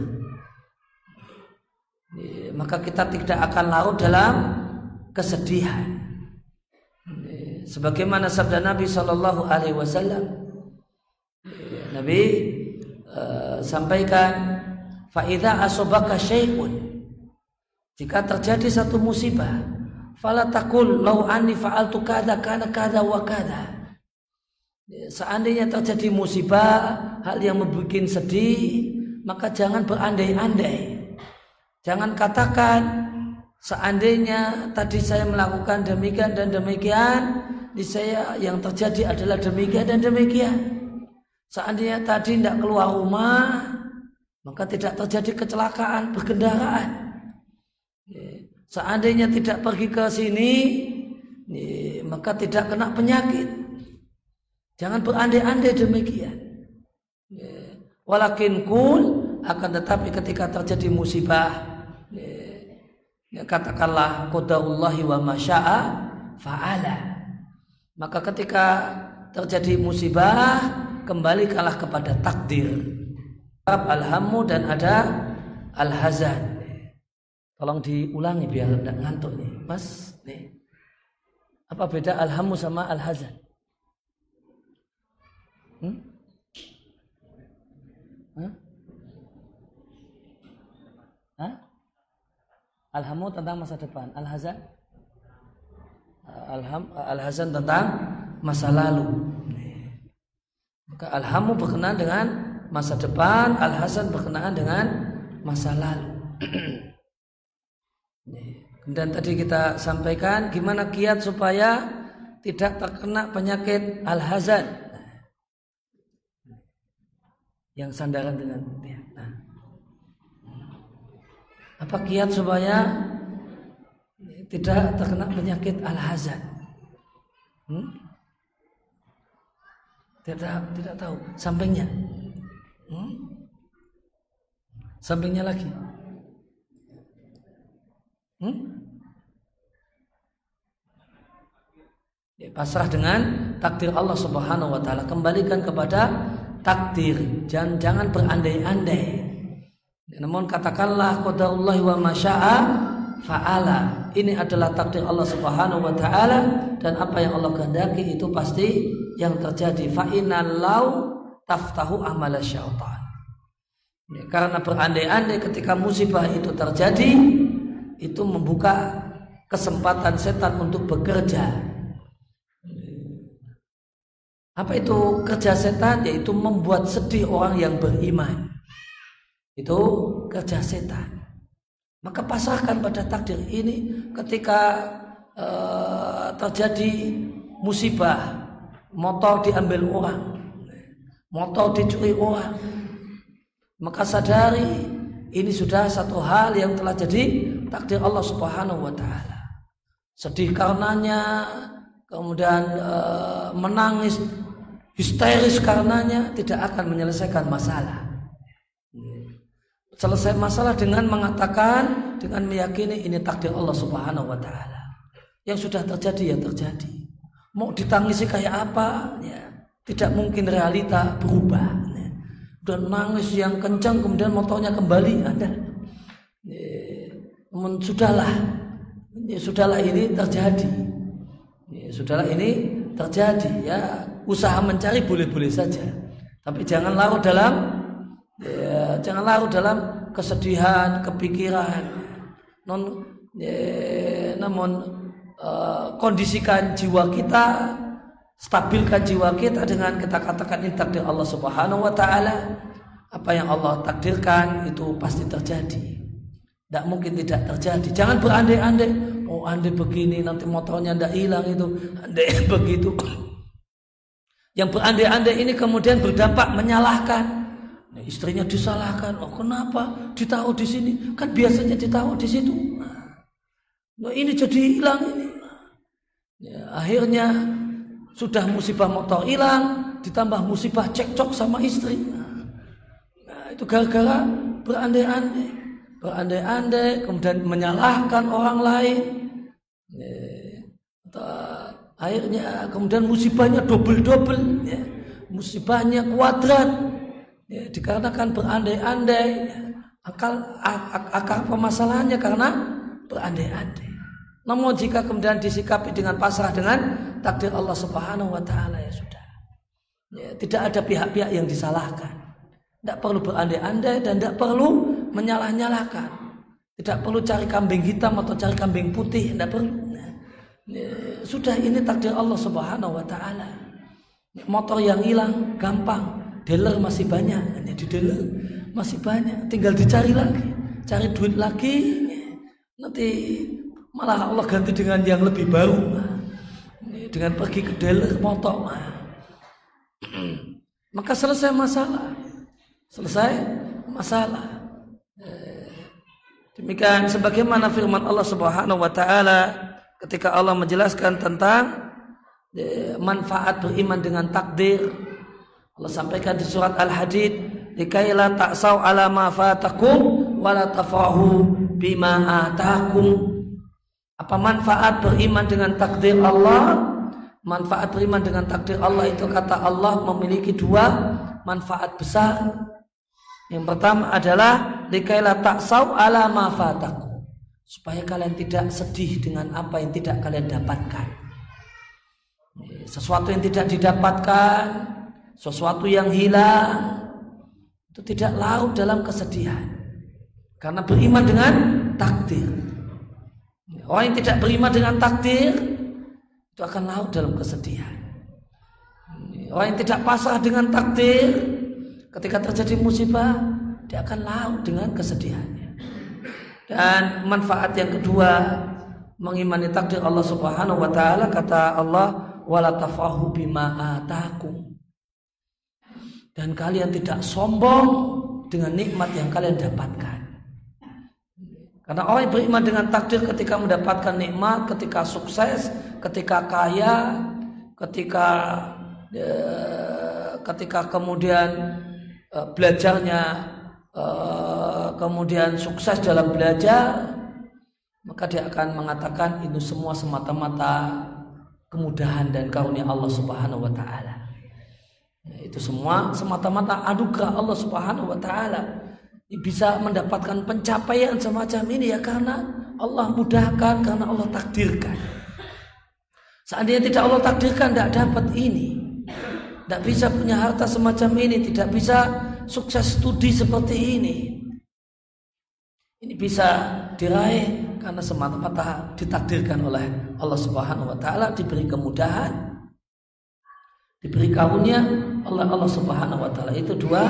Maka kita tidak akan larut dalam kesedihan. Sebagaimana sabda Nabi Shallallahu Alaihi Wasallam, Nabi uh, sampaikan, faida asobaka syai'un. Jika terjadi satu musibah, fala takul lau ani fa'altu kada kana kada wa kada. Seandainya terjadi musibah, hal yang membuat sedih, maka jangan berandai-andai. Jangan katakan, seandainya tadi saya melakukan demikian dan demikian, di saya yang terjadi adalah demikian dan demikian. Seandainya tadi tidak keluar rumah, maka tidak terjadi kecelakaan berkendaraan. Seandainya tidak pergi ke sini, maka tidak kena penyakit. Jangan berandai-andai demikian. Walakin kul akan tetapi ketika terjadi musibah ya, katakanlah qadarullahi wa masya'a fa'ala. Maka ketika terjadi musibah kembalikanlah kepada takdir. Alhamu dan ada alhazan. Tolong diulangi biar tidak ngantuk nih, Mas. Nih. Apa beda alhamu sama alhazan? Hmm? Hah? Hah? Alhamu tentang masa depan. Al-Hazan? Alham, Al-Hazan tentang masa lalu. Maka Alhamu berkenaan dengan masa depan, Al-Hazan berkenaan dengan masa lalu. *clears throat* Dan tadi kita sampaikan gimana kiat supaya tidak terkena penyakit Al-Hazan yang sandaran dengan dia. Nah, apa kiat supaya tidak terkena penyakit al-hazan? Hmm? Tidak tidak tahu sampingnya. Hmm? Sampingnya lagi. Hmm? Ya, pasrah dengan takdir Allah Subhanahu wa taala. Kembalikan kepada takdir. Jangan jangan berandai-andai. Namun katakanlah qadarullah wa masya'a fa'ala. Ini adalah takdir Allah Subhanahu wa taala dan apa yang Allah kehendaki itu pasti yang terjadi. Fa taftahu amala syaitan. Ya, karena berandai-andai ketika musibah itu terjadi itu membuka kesempatan setan untuk bekerja. Apa itu kerja setan? Yaitu membuat sedih orang yang beriman. Itu kerja setan. Maka pasrahkan pada takdir ini ketika uh, terjadi musibah, motor diambil orang, motor dicuri orang, maka sadari ini sudah satu hal yang telah jadi takdir Allah Subhanahu wa taala. Sedih karenanya, kemudian e, menangis histeris karenanya tidak akan menyelesaikan masalah. Selesai masalah dengan mengatakan dengan meyakini ini takdir Allah Subhanahu wa taala. Yang sudah terjadi ya terjadi. Mau ditangisi kayak apa? Ya, tidak mungkin realita berubah. Dan nangis yang kencang kemudian motornya kembali ada. Namun sudahlah, sudahlah ini terjadi. Sudahlah ini terjadi ya usaha mencari boleh-boleh saja. Tapi jangan larut dalam ya, jangan larut dalam kesedihan, kepikiran. Non, ya, namun uh, kondisikan jiwa kita, stabilkan jiwa kita dengan kita katakan ini takdir Allah Subhanahu wa taala. Apa yang Allah takdirkan itu pasti terjadi. Tidak mungkin tidak terjadi. Jangan berandai-andai. Oh andai begini nanti motornya tidak hilang itu. Andai *laughs* begitu. Yang berandai-andai ini kemudian berdampak menyalahkan. Nah, istrinya disalahkan. Oh kenapa ditaruh di sini? Kan biasanya ditaruh di situ. Nah, ini jadi hilang ini. Ya, akhirnya sudah musibah motor hilang, ditambah musibah cekcok sama istri. Nah, itu gara-gara berandai-andai berandai-andai kemudian menyalahkan orang lain ya. akhirnya kemudian musibahnya double-double ya. musibahnya kuadrat ya, dikarenakan berandai-andai akal ak akar permasalahannya karena berandai-andai namun jika kemudian disikapi dengan pasrah dengan takdir Allah Subhanahu wa taala ya sudah ya, tidak ada pihak-pihak yang disalahkan tidak perlu berandai-andai dan tidak perlu menyalah-nyalahkan. Tidak perlu cari kambing hitam atau cari kambing putih, tidak perlu. Sudah ini takdir Allah Subhanahu wa taala. Motor yang hilang gampang, dealer masih banyak, hanya di dealer masih banyak, tinggal dicari lagi, cari duit lagi. Nanti malah Allah ganti dengan yang lebih baru. Dengan pergi ke dealer motor. *clears throat* Maka selesai masalah. Selesai masalah. Demikian sebagaimana firman Allah Subhanahu wa taala ketika Allah menjelaskan tentang e, manfaat beriman dengan takdir. Allah sampaikan di surat Al-Hadid, "Likaila ta'sau ala ma fatakum wa tafahu bima atakum." Apa manfaat beriman dengan takdir Allah? Manfaat beriman dengan takdir Allah itu kata Allah memiliki dua manfaat besar. Yang pertama adalah likaila taksau ala ma fataku. Supaya kalian tidak sedih dengan apa yang tidak kalian dapatkan. Sesuatu yang tidak didapatkan, sesuatu yang hilang, itu tidak larut dalam kesedihan. Karena beriman dengan takdir. Orang yang tidak beriman dengan takdir, itu akan larut dalam kesedihan. Orang yang tidak pasrah dengan takdir, ketika terjadi musibah dia akan laut dengan kesedihannya dan manfaat yang kedua mengimani takdir Allah Subhanahu wa taala kata Allah wala tafahu dan kalian tidak sombong dengan nikmat yang kalian dapatkan. Karena orang yang beriman dengan takdir ketika mendapatkan nikmat, ketika sukses, ketika kaya, ketika eh, ketika kemudian eh, belajarnya eh, kemudian sukses dalam belajar, maka dia akan mengatakan itu semua semata-mata kemudahan dan karunia Allah Subhanahu wa taala. Itu semua semata-mata anugerah Allah Subhanahu wa taala. Bisa mendapatkan pencapaian semacam ini ya karena Allah mudahkan, karena Allah takdirkan. Seandainya tidak Allah takdirkan tidak dapat ini. Tidak bisa punya harta semacam ini, tidak bisa sukses studi seperti ini. Ini bisa diraih karena semata-mata ditakdirkan oleh Allah Subhanahu wa taala diberi kemudahan diberi karunia oleh Allah Subhanahu wa taala. Itu dua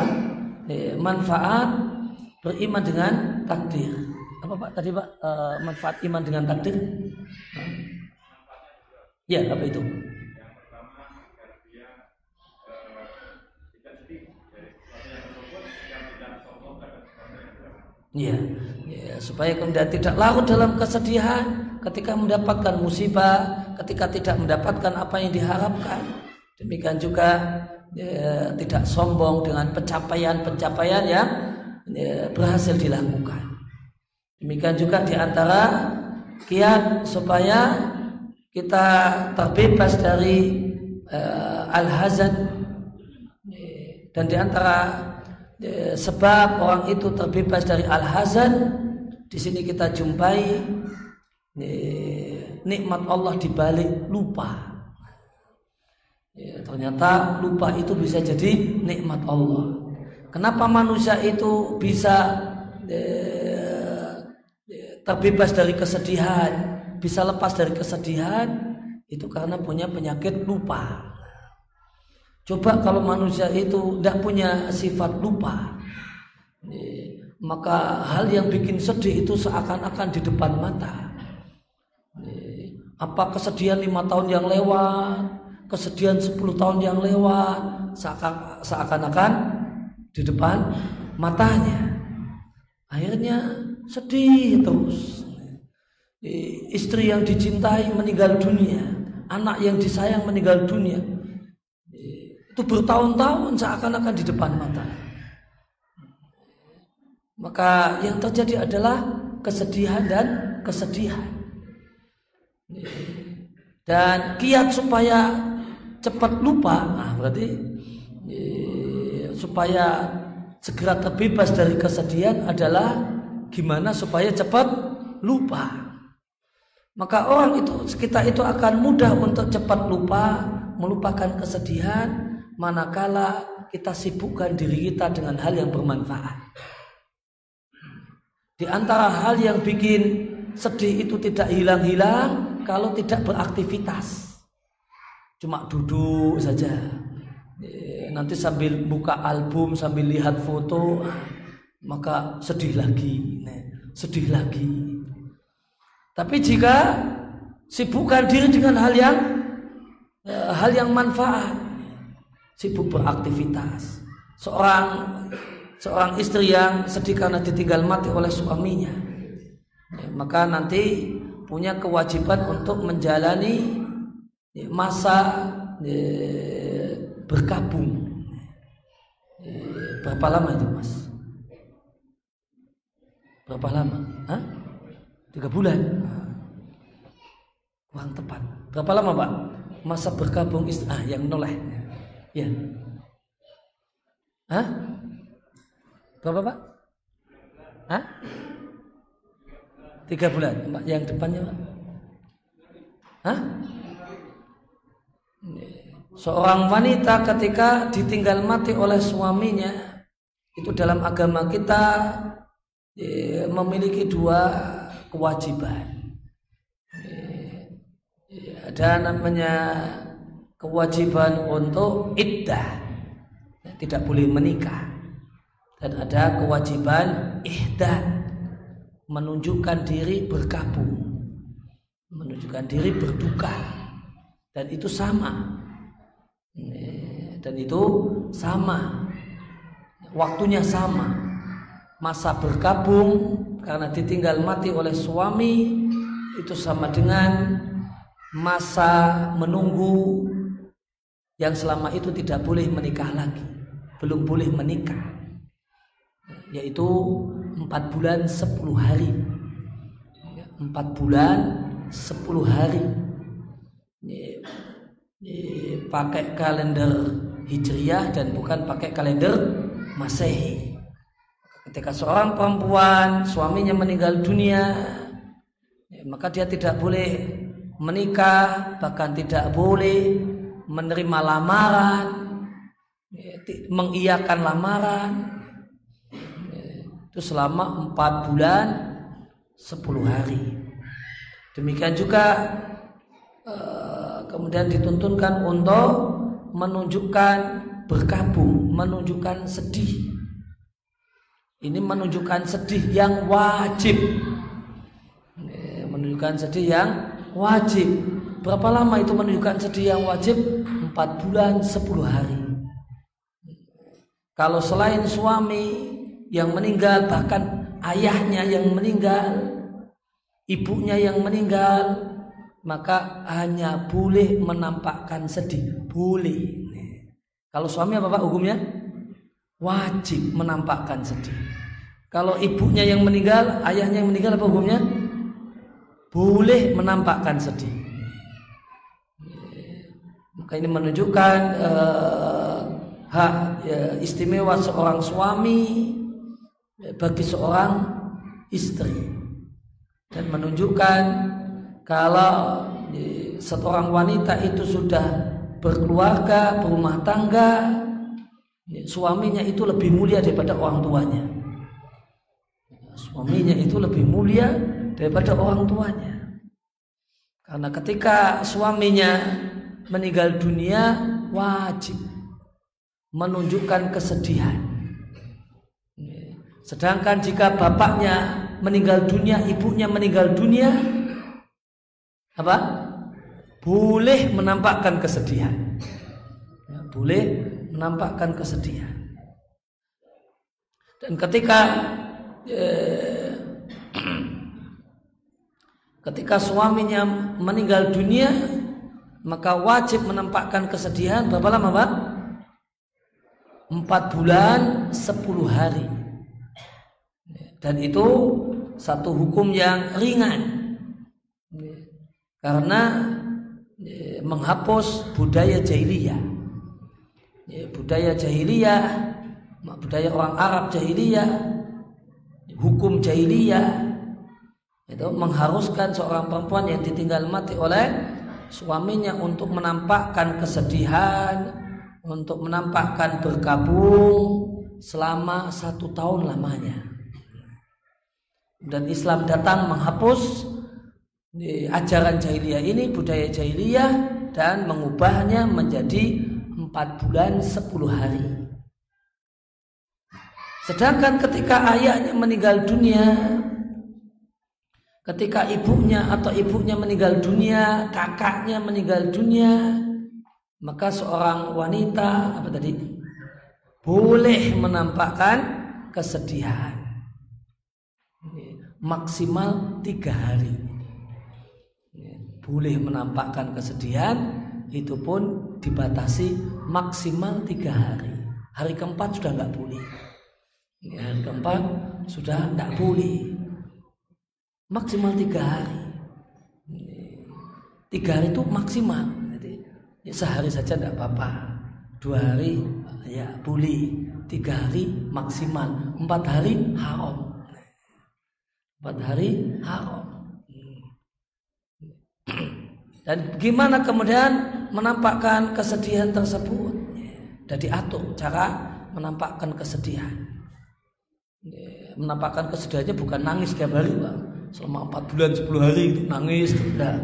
eh, manfaat beriman dengan takdir. Apa Pak tadi Pak e, manfaat iman dengan takdir? Ya, apa itu? Ya, ya, supaya kemudian tidak larut dalam kesedihan ketika mendapatkan musibah, ketika tidak mendapatkan apa yang diharapkan. Demikian juga ya, tidak sombong dengan pencapaian-pencapaian yang ya, berhasil dilakukan. Demikian juga di antara kiat supaya kita terbebas dari uh, al-hazan dan di antara uh, sebab orang itu terbebas dari al-hazan di sini kita jumpai uh, nikmat Allah dibalik lupa Ya, ternyata lupa itu bisa jadi nikmat Allah. Kenapa manusia itu bisa eh, terbebas dari kesedihan, bisa lepas dari kesedihan? Itu karena punya penyakit lupa. Coba kalau manusia itu tidak punya sifat lupa, eh, maka hal yang bikin sedih itu seakan-akan di depan mata. Eh, apa kesedihan lima tahun yang lewat, kesedihan 10 tahun yang lewat seakan-akan di depan matanya. Akhirnya sedih terus. Istri yang dicintai meninggal dunia, anak yang disayang meninggal dunia. Itu bertahun-tahun seakan-akan di depan mata. Maka yang terjadi adalah kesedihan dan kesedihan. Dan kiat supaya cepat lupa, nah berarti supaya segera terbebas dari kesedihan adalah gimana supaya cepat lupa. Maka orang itu kita itu akan mudah untuk cepat lupa, melupakan kesedihan manakala kita sibukkan diri kita dengan hal yang bermanfaat. Di antara hal yang bikin sedih itu tidak hilang-hilang kalau tidak beraktivitas cuma duduk saja nanti sambil buka album sambil lihat foto maka sedih lagi sedih lagi. Tapi jika sibukkan diri dengan hal yang eh, hal yang manfaat sibuk beraktivitas. Seorang seorang istri yang sedih karena ditinggal mati oleh suaminya. Maka nanti punya kewajiban untuk menjalani Ya, masa ya, berkabung. ya, berapa lama itu mas? Berapa lama? Hah? tiga bulan? Kurang tepat. Berapa lama pak? Masa berkabung ist ah yang noleh. Ya. Hah? berapa pak? Hah? tiga bulan yang depannya pak? Hah? Seorang wanita ketika ditinggal mati oleh suaminya itu dalam agama kita ya, memiliki dua kewajiban. Ya, ada namanya kewajiban untuk iddah, tidak boleh menikah. Dan ada kewajiban ihdah, menunjukkan diri berkabung, menunjukkan diri berduka dan itu sama dan itu sama waktunya sama. Masa berkabung karena ditinggal mati oleh suami itu sama dengan masa menunggu yang selama itu tidak boleh menikah lagi belum boleh menikah. Yaitu empat bulan sepuluh hari. Empat bulan sepuluh hari. Pakai kalender hijriah dan bukan pakai kalender masehi ketika seorang perempuan suaminya meninggal dunia ya, maka dia tidak boleh menikah bahkan tidak boleh menerima lamaran ya, mengiyakan lamaran ya, itu selama empat bulan sepuluh hari. Demikian juga eh, kemudian dituntunkan untuk menunjukkan berkabung menunjukkan sedih ini menunjukkan sedih yang wajib menunjukkan sedih yang wajib. Berapa lama itu menunjukkan sedih yang wajib? Empat bulan sepuluh hari. Kalau selain suami yang meninggal, bahkan ayahnya yang meninggal, ibunya yang meninggal, maka hanya boleh menampakkan sedih. Boleh. Kalau suami apa Pak hukumnya? Wajib menampakkan sedih. Kalau ibunya yang meninggal, ayahnya yang meninggal apa hukumnya? boleh menampakkan sedih. Maka ini menunjukkan uh, hak ya, istimewa seorang suami ya, bagi seorang istri dan menunjukkan kalau ya, seorang wanita itu sudah berkeluarga, berumah tangga, ya, suaminya itu lebih mulia daripada orang tuanya. Suaminya itu lebih mulia daripada orang tuanya. Karena ketika suaminya meninggal dunia wajib menunjukkan kesedihan. Sedangkan jika bapaknya meninggal dunia, ibunya meninggal dunia, apa? Boleh menampakkan kesedihan. Ya, boleh menampakkan kesedihan. Dan ketika eh, *clears throat* Ketika suaminya meninggal dunia, maka wajib menampakkan kesedihan berapa lama Pak? Empat bulan sepuluh hari. Dan itu satu hukum yang ringan. Karena e, menghapus budaya jahiliyah. E, budaya jahiliyah, budaya orang Arab jahiliyah, hukum jahiliyah itu mengharuskan seorang perempuan yang ditinggal mati oleh suaminya untuk menampakkan kesedihan, untuk menampakkan berkabung selama satu tahun lamanya. Dan Islam datang menghapus ajaran jahiliyah ini, budaya jahiliyah dan mengubahnya menjadi empat bulan sepuluh hari. Sedangkan ketika ayahnya meninggal dunia, Ketika ibunya atau ibunya meninggal dunia, kakaknya meninggal dunia, maka seorang wanita apa tadi boleh menampakkan kesedihan maksimal tiga hari. Boleh menampakkan kesedihan itu pun dibatasi maksimal tiga hari. Hari keempat sudah nggak boleh. Hari keempat sudah nggak boleh. Maksimal tiga hari. Tiga hari itu maksimal. Jadi ya sehari saja tidak apa-apa. Dua hari ya boleh. Tiga hari maksimal. Empat hari haram. Empat hari haram dan gimana kemudian menampakkan kesedihan tersebut? Dan diatur cara menampakkan kesedihan. Menampakkan kesedihannya bukan nangis tiap hari bang selama empat bulan sepuluh hari itu nangis. Tidak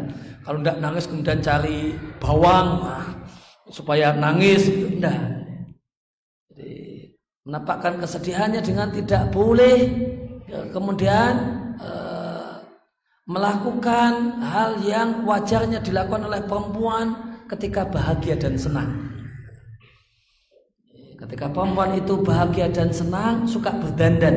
kalau tidak nangis kemudian cari bawang nah, supaya nangis tidak jadi menampakkan kesedihannya dengan tidak boleh ya, kemudian melakukan hal yang wajarnya dilakukan oleh perempuan ketika bahagia dan senang Ketika perempuan itu bahagia dan senang, suka berdandan.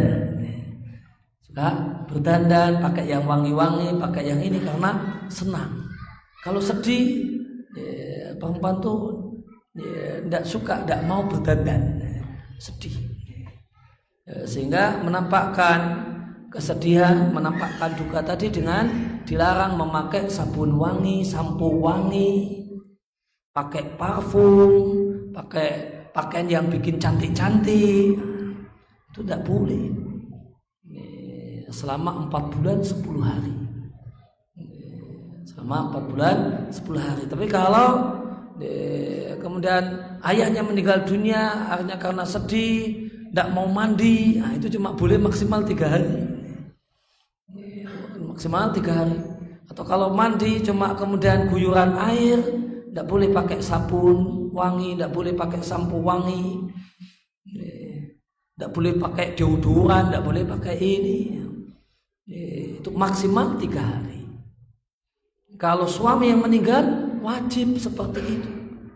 Suka berdandan, pakai yang wangi-wangi, pakai yang ini karena senang. Kalau sedih, ya, perempuan tuh tidak ya, suka, tidak mau berdandan, sedih. Ya, sehingga menampakkan kesedihan, menampakkan duka tadi dengan dilarang memakai sabun wangi, sampo wangi, pakai parfum, pakai pakaian yang bikin cantik-cantik. Itu tidak boleh. Selama empat bulan sepuluh hari. Selama empat bulan sepuluh hari. Tapi kalau kemudian ayahnya meninggal dunia akhirnya karena sedih tidak mau mandi nah itu cuma boleh maksimal tiga hari maksimal tiga hari atau kalau mandi cuma kemudian guyuran air tidak boleh pakai sabun wangi, tidak boleh pakai sampo wangi, tidak boleh pakai deodoran, tidak boleh pakai ini. Itu maksimal tiga hari. Kalau suami yang meninggal wajib seperti itu.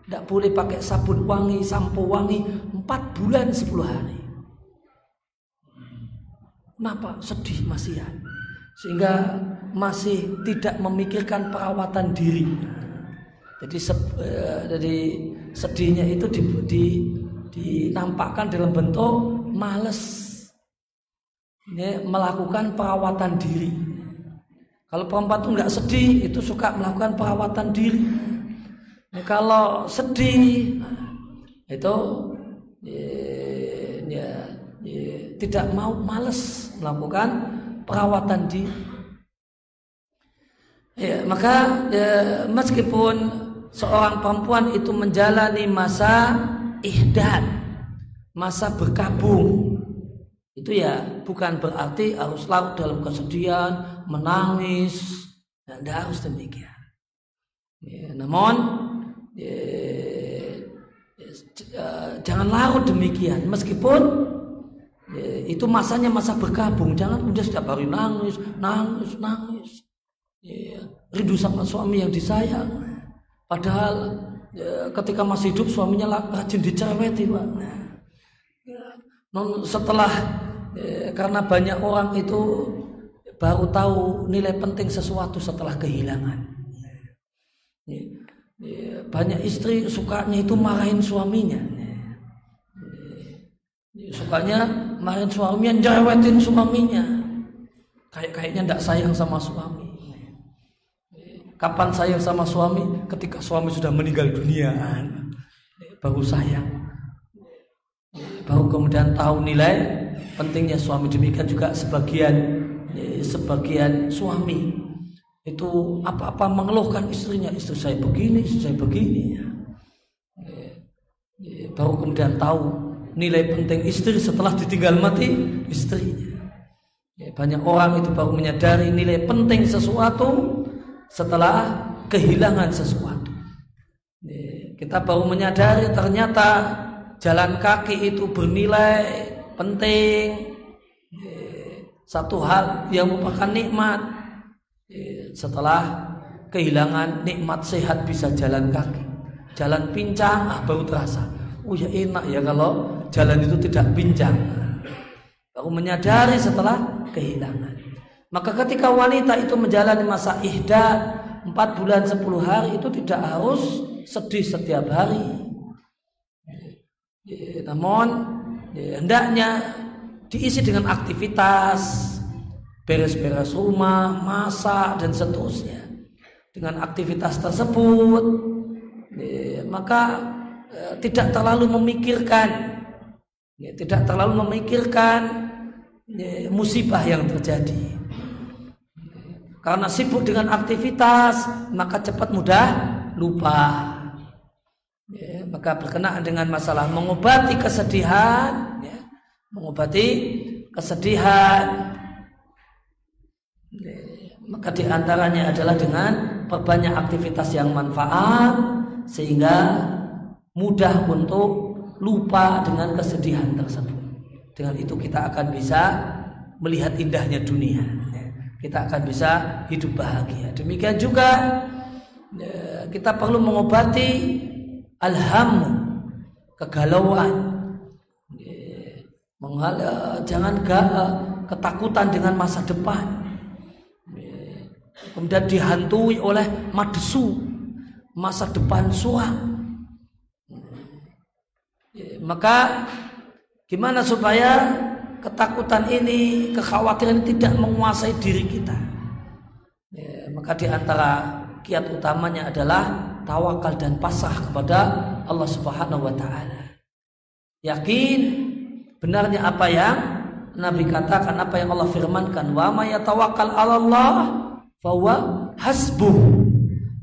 Tidak boleh pakai sabun wangi, sampo wangi empat bulan sepuluh hari. Kenapa? Sedih masih. Sehingga masih tidak memikirkan perawatan diri. Jadi uh, jadi sedihnya itu di, di, dinampakkan dalam bentuk males ya, melakukan perawatan diri. Kalau perempuan itu nggak sedih, itu suka melakukan perawatan diri. Ya, kalau sedih, itu ya, ya, ya, tidak mau males melakukan perawatan diri. Ya, maka ya, meskipun seorang perempuan itu menjalani masa ihdad, masa berkabung. Itu ya bukan berarti harus larut dalam kesedihan, menangis, tidak nah, harus demikian. Ya, namun ya, ya, jangan larut demikian, meskipun ya, itu masanya masa berkabung. Jangan kemudian setiap hari nangis, nangis, nangis. Ya, rindu sama suami yang disayang. Padahal ya, ketika masih hidup suaminya rajin dicereweti pak. non setelah ya, karena banyak orang itu baru tahu nilai penting sesuatu setelah kehilangan. Ya, ya, banyak istri sukanya itu marahin suaminya. Ya, sukanya marahin suaminya, jerewetin suaminya. Kayak kayaknya tidak sayang sama suami. Kapan sayang sama suami? Ketika suami sudah meninggal dunia. Baru sayang. Baru kemudian tahu nilai pentingnya suami. Demikian juga sebagian sebagian suami itu apa-apa mengeluhkan istrinya istri saya begini istri saya begini baru kemudian tahu nilai penting istri setelah ditinggal mati istrinya banyak orang itu baru menyadari nilai penting sesuatu setelah kehilangan sesuatu. Kita baru menyadari ternyata jalan kaki itu bernilai penting. Satu hal yang merupakan nikmat. Setelah kehilangan nikmat sehat bisa jalan kaki. Jalan pincang ah, baru terasa. Oh ya enak ya kalau jalan itu tidak pincang. Baru menyadari setelah kehilangan. Maka ketika wanita itu menjalani masa ihda 4 bulan 10 hari itu tidak harus sedih setiap hari. Namun hendaknya diisi dengan aktivitas beres-beres rumah, masak dan seterusnya. Dengan aktivitas tersebut maka e, tidak terlalu memikirkan tidak terlalu memikirkan musibah yang terjadi. Karena sibuk dengan aktivitas, maka cepat mudah lupa. Ya, maka berkenaan dengan masalah mengobati kesedihan, ya, mengobati kesedihan, ya, maka di antaranya adalah dengan perbanyak aktivitas yang manfaat sehingga mudah untuk lupa dengan kesedihan tersebut. Dengan itu kita akan bisa melihat indahnya dunia kita akan bisa hidup bahagia. Demikian juga ya, kita perlu mengobati alham kegalauan Menghala, jangan gak ketakutan dengan masa depan. Kemudian dihantui oleh madesu masa depan suam. Maka gimana supaya ketakutan ini, kekhawatiran ini tidak menguasai diri kita? Ya, maka di antara kiat utamanya adalah tawakal dan pasrah kepada Allah Subhanahu wa taala. Yakin benarnya apa yang Nabi katakan, apa yang Allah firmankan, wa may yatawakkal 'ala Allah fahuwa hasbuh.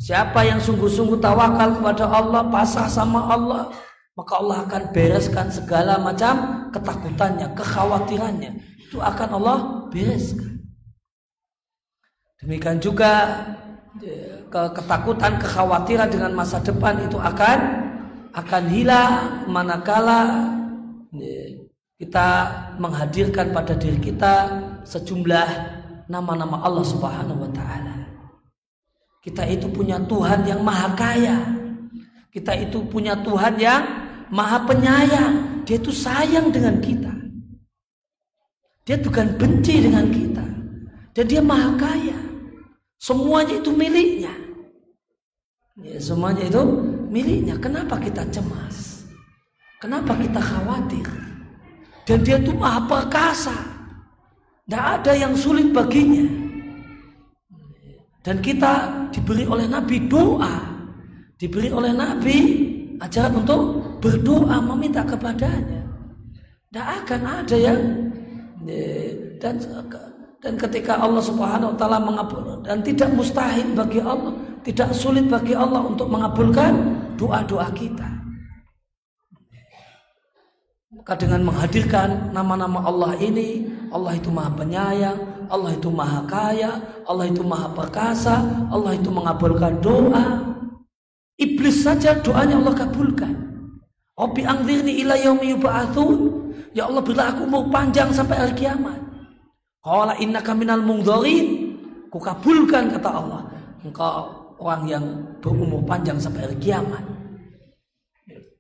Siapa yang sungguh-sungguh tawakal kepada Allah, pasrah sama Allah, maka Allah akan bereskan segala macam ketakutannya, kekhawatirannya. Itu akan Allah bereskan. Demikian juga ya, ketakutan, kekhawatiran dengan masa depan itu akan akan hilang manakala ya, kita menghadirkan pada diri kita sejumlah nama-nama Allah Subhanahu wa taala. Kita itu punya Tuhan yang maha kaya. Kita itu punya Tuhan yang maha penyayang. Dia itu sayang dengan kita. Dia bukan benci dengan kita. Dan dia maha kaya. Semuanya itu miliknya. Ya, semuanya itu miliknya. Kenapa kita cemas? Kenapa kita khawatir? Dan dia itu maha perkasa. Tidak ada yang sulit baginya. Dan kita diberi oleh Nabi doa. Diberi oleh Nabi ajaran untuk berdoa meminta kepadanya. Tidak akan ada yang dan dan ketika Allah Subhanahu wa taala mengabul dan tidak mustahil bagi Allah, tidak sulit bagi Allah untuk mengabulkan doa-doa kita. Maka dengan menghadirkan nama-nama Allah ini, Allah itu Maha Penyayang, Allah itu Maha Kaya, Allah itu Maha Perkasa, Allah itu mengabulkan doa, Iblis saja doanya Allah kabulkan. Obi angdirni ila yaumi yub'atsun. Ya Allah bila aku mau panjang sampai hari kiamat. Qala innaka minal mungdharin. Ku kabulkan kata Allah. Engkau orang yang berumur panjang sampai hari kiamat.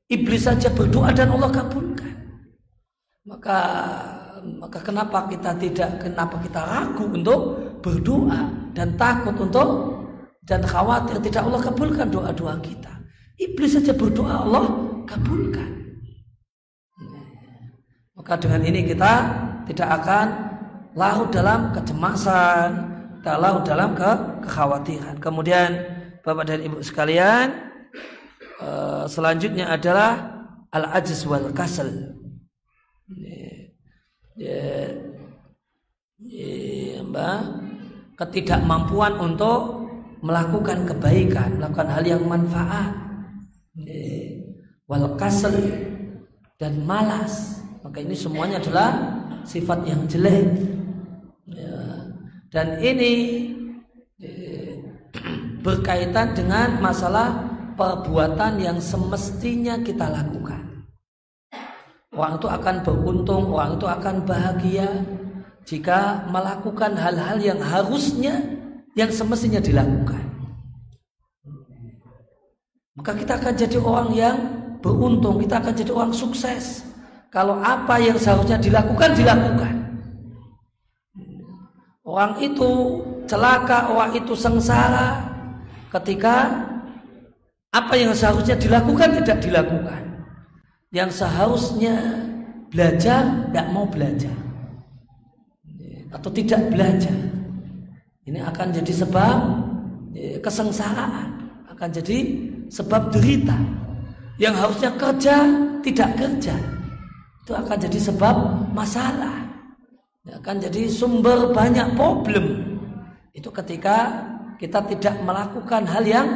Iblis saja berdoa dan Allah kabulkan. Maka maka kenapa kita tidak kenapa kita ragu untuk berdoa dan takut untuk dan khawatir tidak Allah kabulkan doa-doa kita. Iblis saja berdoa Allah kabulkan. Maka dengan ini kita tidak akan larut dalam kecemasan, tidak larut dalam ke kekhawatiran. Kemudian Bapak dan Ibu sekalian, eh, selanjutnya adalah al-ajiz wal kasal. Ya, ya, ketidakmampuan untuk melakukan kebaikan, melakukan hal yang manfaat, wal kasal dan malas. Maka ini semuanya adalah sifat yang jelek. Ya. Dan ini *clears throat* berkaitan dengan masalah perbuatan yang semestinya kita lakukan. Orang itu akan beruntung, orang itu akan bahagia jika melakukan hal-hal yang harusnya yang semestinya dilakukan. Maka kita akan jadi orang yang beruntung, kita akan jadi orang sukses. Kalau apa yang seharusnya dilakukan, dilakukan. Orang itu celaka, orang itu sengsara ketika apa yang seharusnya dilakukan tidak dilakukan. Yang seharusnya belajar tidak mau belajar atau tidak belajar ini akan jadi sebab ya, kesengsaraan, akan jadi sebab derita. Yang harusnya kerja tidak kerja, itu akan jadi sebab masalah. Akan jadi sumber banyak problem. Itu ketika kita tidak melakukan hal yang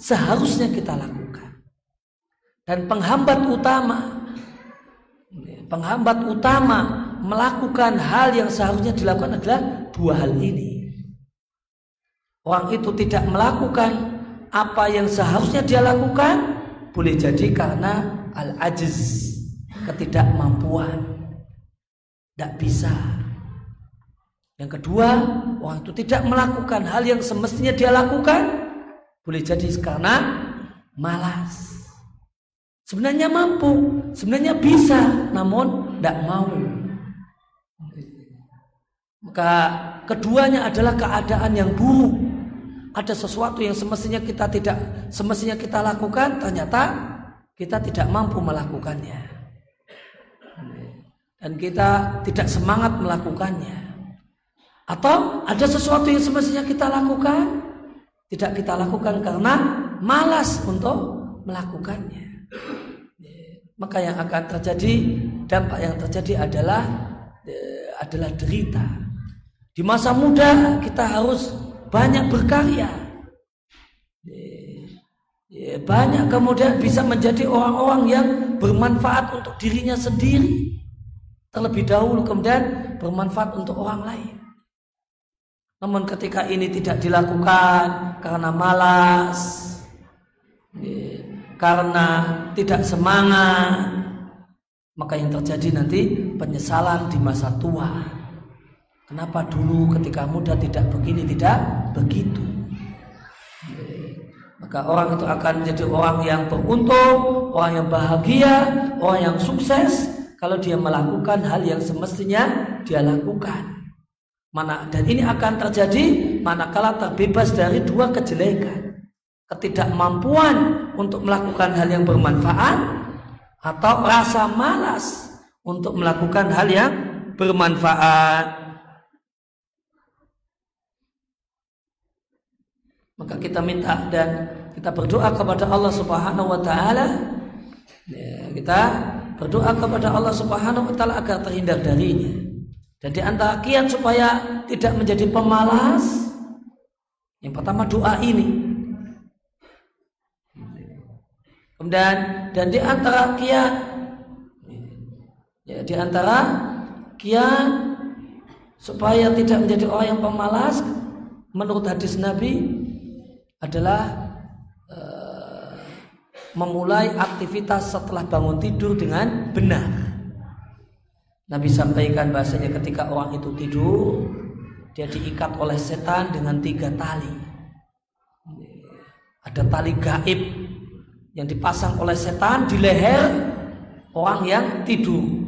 seharusnya kita lakukan. Dan penghambat utama penghambat utama melakukan hal yang seharusnya dilakukan adalah dua hal ini orang itu tidak melakukan apa yang seharusnya dia lakukan boleh jadi karena al-ajiz ketidakmampuan. Tidak bisa. Yang kedua orang itu tidak melakukan hal yang semestinya dia lakukan boleh jadi karena malas. Sebenarnya mampu sebenarnya bisa namun tidak mau. Maka keduanya adalah keadaan yang buruk. Ada sesuatu yang semestinya kita tidak semestinya kita lakukan, ternyata kita tidak mampu melakukannya. Dan kita tidak semangat melakukannya. Atau ada sesuatu yang semestinya kita lakukan, tidak kita lakukan karena malas untuk melakukannya. Maka yang akan terjadi dampak yang terjadi adalah eh, adalah derita. Di masa muda kita harus banyak berkarya. Eh, banyak kemudian bisa menjadi orang-orang yang bermanfaat untuk dirinya sendiri. Terlebih dahulu kemudian bermanfaat untuk orang lain. Namun ketika ini tidak dilakukan karena malas, karena tidak semangat, maka yang terjadi nanti penyesalan di masa tua. Kenapa dulu ketika muda tidak begini, tidak begitu? Maka orang itu akan menjadi orang yang beruntung, orang yang bahagia, orang yang sukses kalau dia melakukan hal yang semestinya dia lakukan. Mana dan ini akan terjadi manakala terbebas dari dua kejelekan. Ketidakmampuan untuk melakukan hal yang bermanfaat atau rasa malas untuk melakukan hal yang bermanfaat. Maka kita minta dan kita berdoa kepada Allah Subhanahu wa taala ya, kita berdoa kepada Allah Subhanahu wa taala agar terhindar darinya. Dan di antara kiat supaya tidak menjadi pemalas, yang pertama doa ini. Kemudian dan di antara kiat, ya di antara kiat supaya tidak menjadi orang yang pemalas, menurut hadis Nabi adalah uh, memulai aktivitas setelah bangun tidur dengan benar. Nabi sampaikan bahasanya ketika orang itu tidur dia diikat oleh setan dengan tiga tali. Ada tali gaib yang dipasang oleh setan di leher orang yang tidur.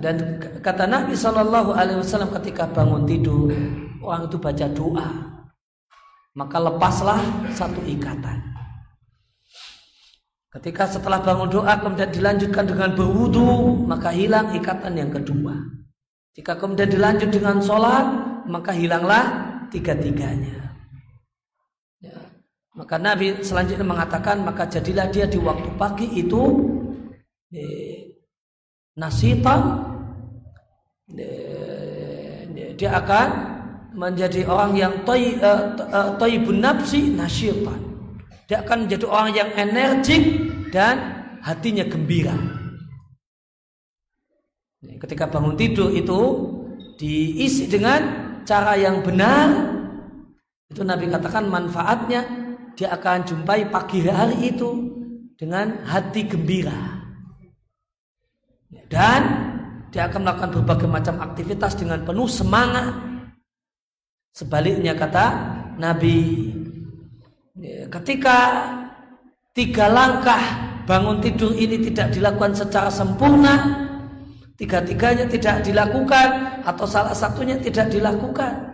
Dan kata Nabi Shallallahu Alaihi Wasallam ketika bangun tidur orang itu baca doa maka lepaslah satu ikatan. Ketika setelah bangun doa kemudian dilanjutkan dengan berwudu, maka hilang ikatan yang kedua. Jika kemudian dilanjut dengan sholat, maka hilanglah tiga-tiganya. Ya. Maka Nabi selanjutnya mengatakan, maka jadilah dia di waktu pagi itu eh, nasita, dia akan menjadi orang yang toy, uh, uh, nafsi nasyitan dia akan menjadi orang yang energik dan hatinya gembira. Ketika bangun tidur itu diisi dengan cara yang benar, itu Nabi katakan manfaatnya dia akan jumpai pagi hari itu dengan hati gembira. Dan dia akan melakukan berbagai macam aktivitas dengan penuh semangat. Sebaliknya kata Nabi ketika tiga langkah bangun tidur ini tidak dilakukan secara sempurna, tiga-tiganya tidak dilakukan atau salah satunya tidak dilakukan,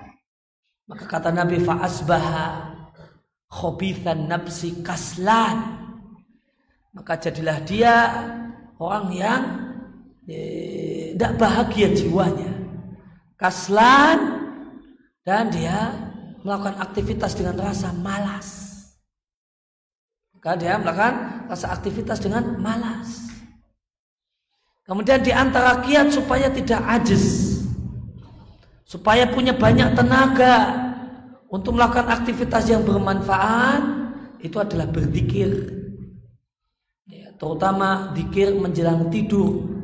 maka kata Nabi fa'asbaha khobithan nafsi kaslan. Maka jadilah dia orang yang tidak eh, bahagia jiwanya. Kaslan dan dia melakukan aktivitas dengan rasa malas. Maka dia melakukan rasa aktivitas dengan malas. Kemudian di antara kiat supaya tidak ajis. Supaya punya banyak tenaga untuk melakukan aktivitas yang bermanfaat itu adalah berzikir. Ya, terutama zikir menjelang tidur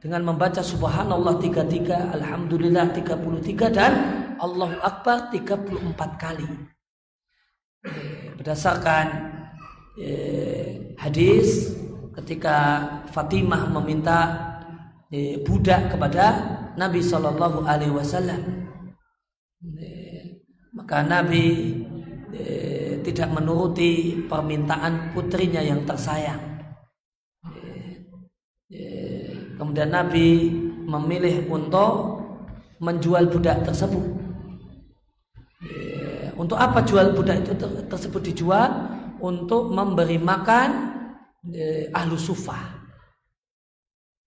dengan membaca subhanallah 33, alhamdulillah 33 dan Allahu akbar 34 kali. Ya, berdasarkan eh, hadis ketika Fatimah meminta eh, budak kepada Nabi Shallallahu Alaihi Wasallam eh, maka Nabi eh, tidak menuruti permintaan putrinya yang tersayang eh, eh, kemudian Nabi memilih untuk menjual budak tersebut. Ya, untuk apa jual budak itu tersebut dijual? Untuk memberi makan ya, ahlu sufah.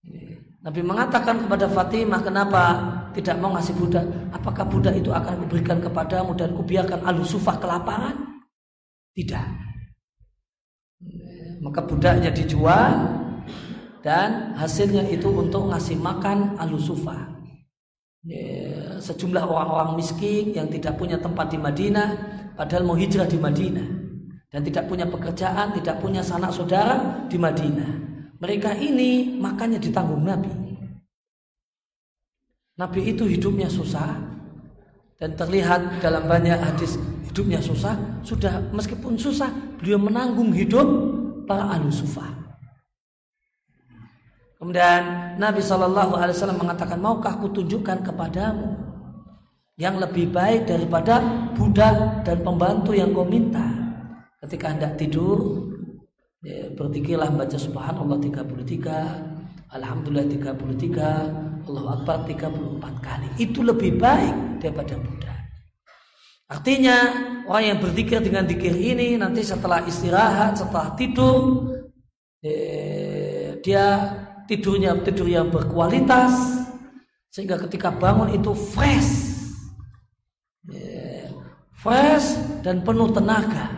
Ya, Nabi mengatakan kepada Fatimah, kenapa tidak mau ngasih budak? Apakah budak itu akan kuberikan kepadamu dan kubiarkan ahlu sufah kelaparan? Tidak. Maka budaknya dijual dan hasilnya itu untuk ngasih makan alusufa sejumlah orang-orang miskin yang tidak punya tempat di Madinah padahal mau hijrah di Madinah. Dan tidak punya pekerjaan tidak punya sanak saudara di Madinah. Mereka ini makannya ditanggung Nabi. Nabi itu hidupnya susah. Dan terlihat dalam banyak hadis hidupnya susah. Sudah meskipun susah beliau menanggung hidup para alusufah Kemudian Nabi Shallallahu Alaihi Wasallam mengatakan, maukah kutunjukkan kepadamu yang lebih baik daripada budak dan pembantu yang kau minta. Ketika hendak tidur, ya, berzikirlah baca Subhanallah 33, Alhamdulillah 33, Allah Akbar 34 kali. Itu lebih baik daripada budak. Artinya orang yang berzikir dengan zikir ini nanti setelah istirahat, setelah tidur, eh, dia tidurnya tidur yang berkualitas sehingga ketika bangun itu fresh. Yeah. fresh dan penuh tenaga.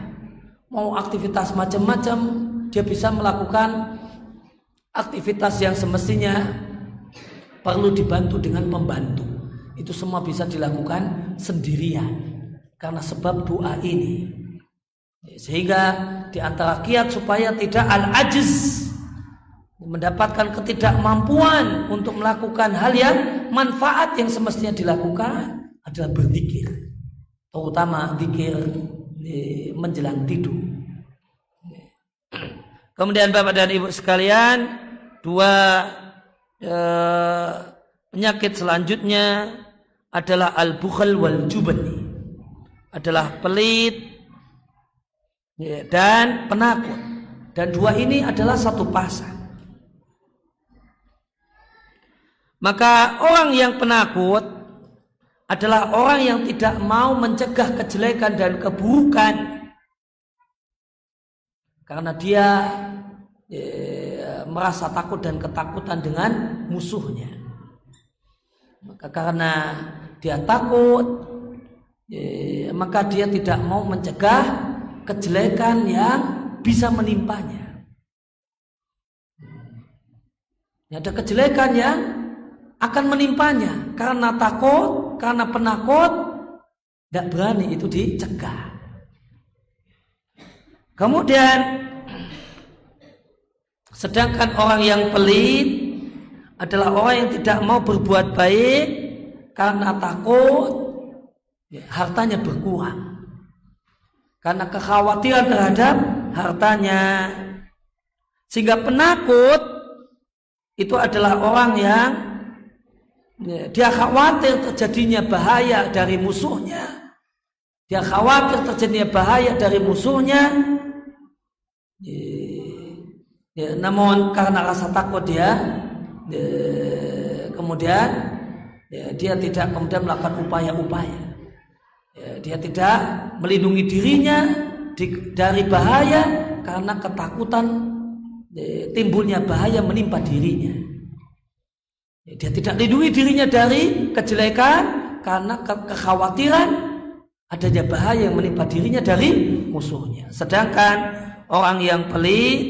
Mau aktivitas macam-macam dia bisa melakukan aktivitas yang semestinya perlu dibantu dengan pembantu itu semua bisa dilakukan sendirian karena sebab doa ini. Sehingga di antara kiat supaya tidak al-ajiz mendapatkan ketidakmampuan untuk melakukan hal yang manfaat yang semestinya dilakukan adalah berzikir. Terutama zikir menjelang tidur. Kemudian Bapak dan Ibu sekalian dua eh, penyakit selanjutnya adalah al-bukhl wal jubni adalah pelit ya, dan penakut. Dan dua ini adalah satu pasang Maka orang yang penakut adalah orang yang tidak mau mencegah kejelekan dan keburukan karena dia ya, merasa takut dan ketakutan dengan musuhnya. Maka karena dia takut, ya, maka dia tidak mau mencegah kejelekan yang bisa menimpanya. Ada kejelekan yang akan menimpanya karena takut, karena penakut, tidak berani itu dicegah. Kemudian sedangkan orang yang pelit adalah orang yang tidak mau berbuat baik karena takut ya, hartanya berkurang. Karena kekhawatiran terhadap hartanya. Sehingga penakut itu adalah orang yang Ya, dia khawatir terjadinya bahaya dari musuhnya. Dia khawatir terjadinya bahaya dari musuhnya. Ya, ya, namun karena rasa takut dia, ya, kemudian ya, dia tidak kemudian melakukan upaya-upaya. Ya, dia tidak melindungi dirinya di, dari bahaya karena ketakutan ya, timbulnya bahaya menimpa dirinya. Dia tidak lindungi dirinya dari kejelekan karena ke kekhawatiran adanya bahaya yang menimpa dirinya dari musuhnya. Sedangkan orang yang pelit,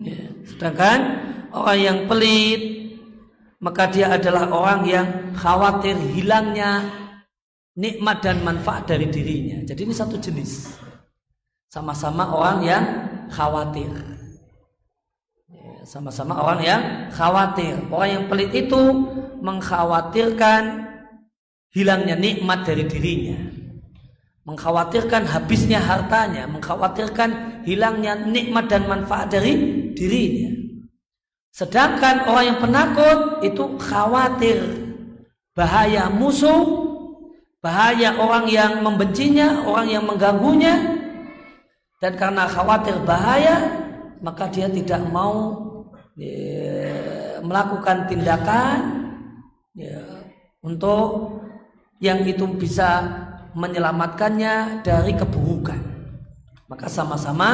ya, sedangkan orang yang pelit, maka dia adalah orang yang khawatir hilangnya nikmat dan manfaat dari dirinya. Jadi ini satu jenis. Sama-sama orang yang khawatir sama-sama orang yang khawatir. Orang yang pelit itu mengkhawatirkan hilangnya nikmat dari dirinya. Mengkhawatirkan habisnya hartanya, mengkhawatirkan hilangnya nikmat dan manfaat dari dirinya. Sedangkan orang yang penakut itu khawatir bahaya musuh, bahaya orang yang membencinya, orang yang mengganggunya, dan karena khawatir bahaya, maka dia tidak mau ya, melakukan tindakan ya, untuk yang itu bisa menyelamatkannya dari keburukan. Maka sama-sama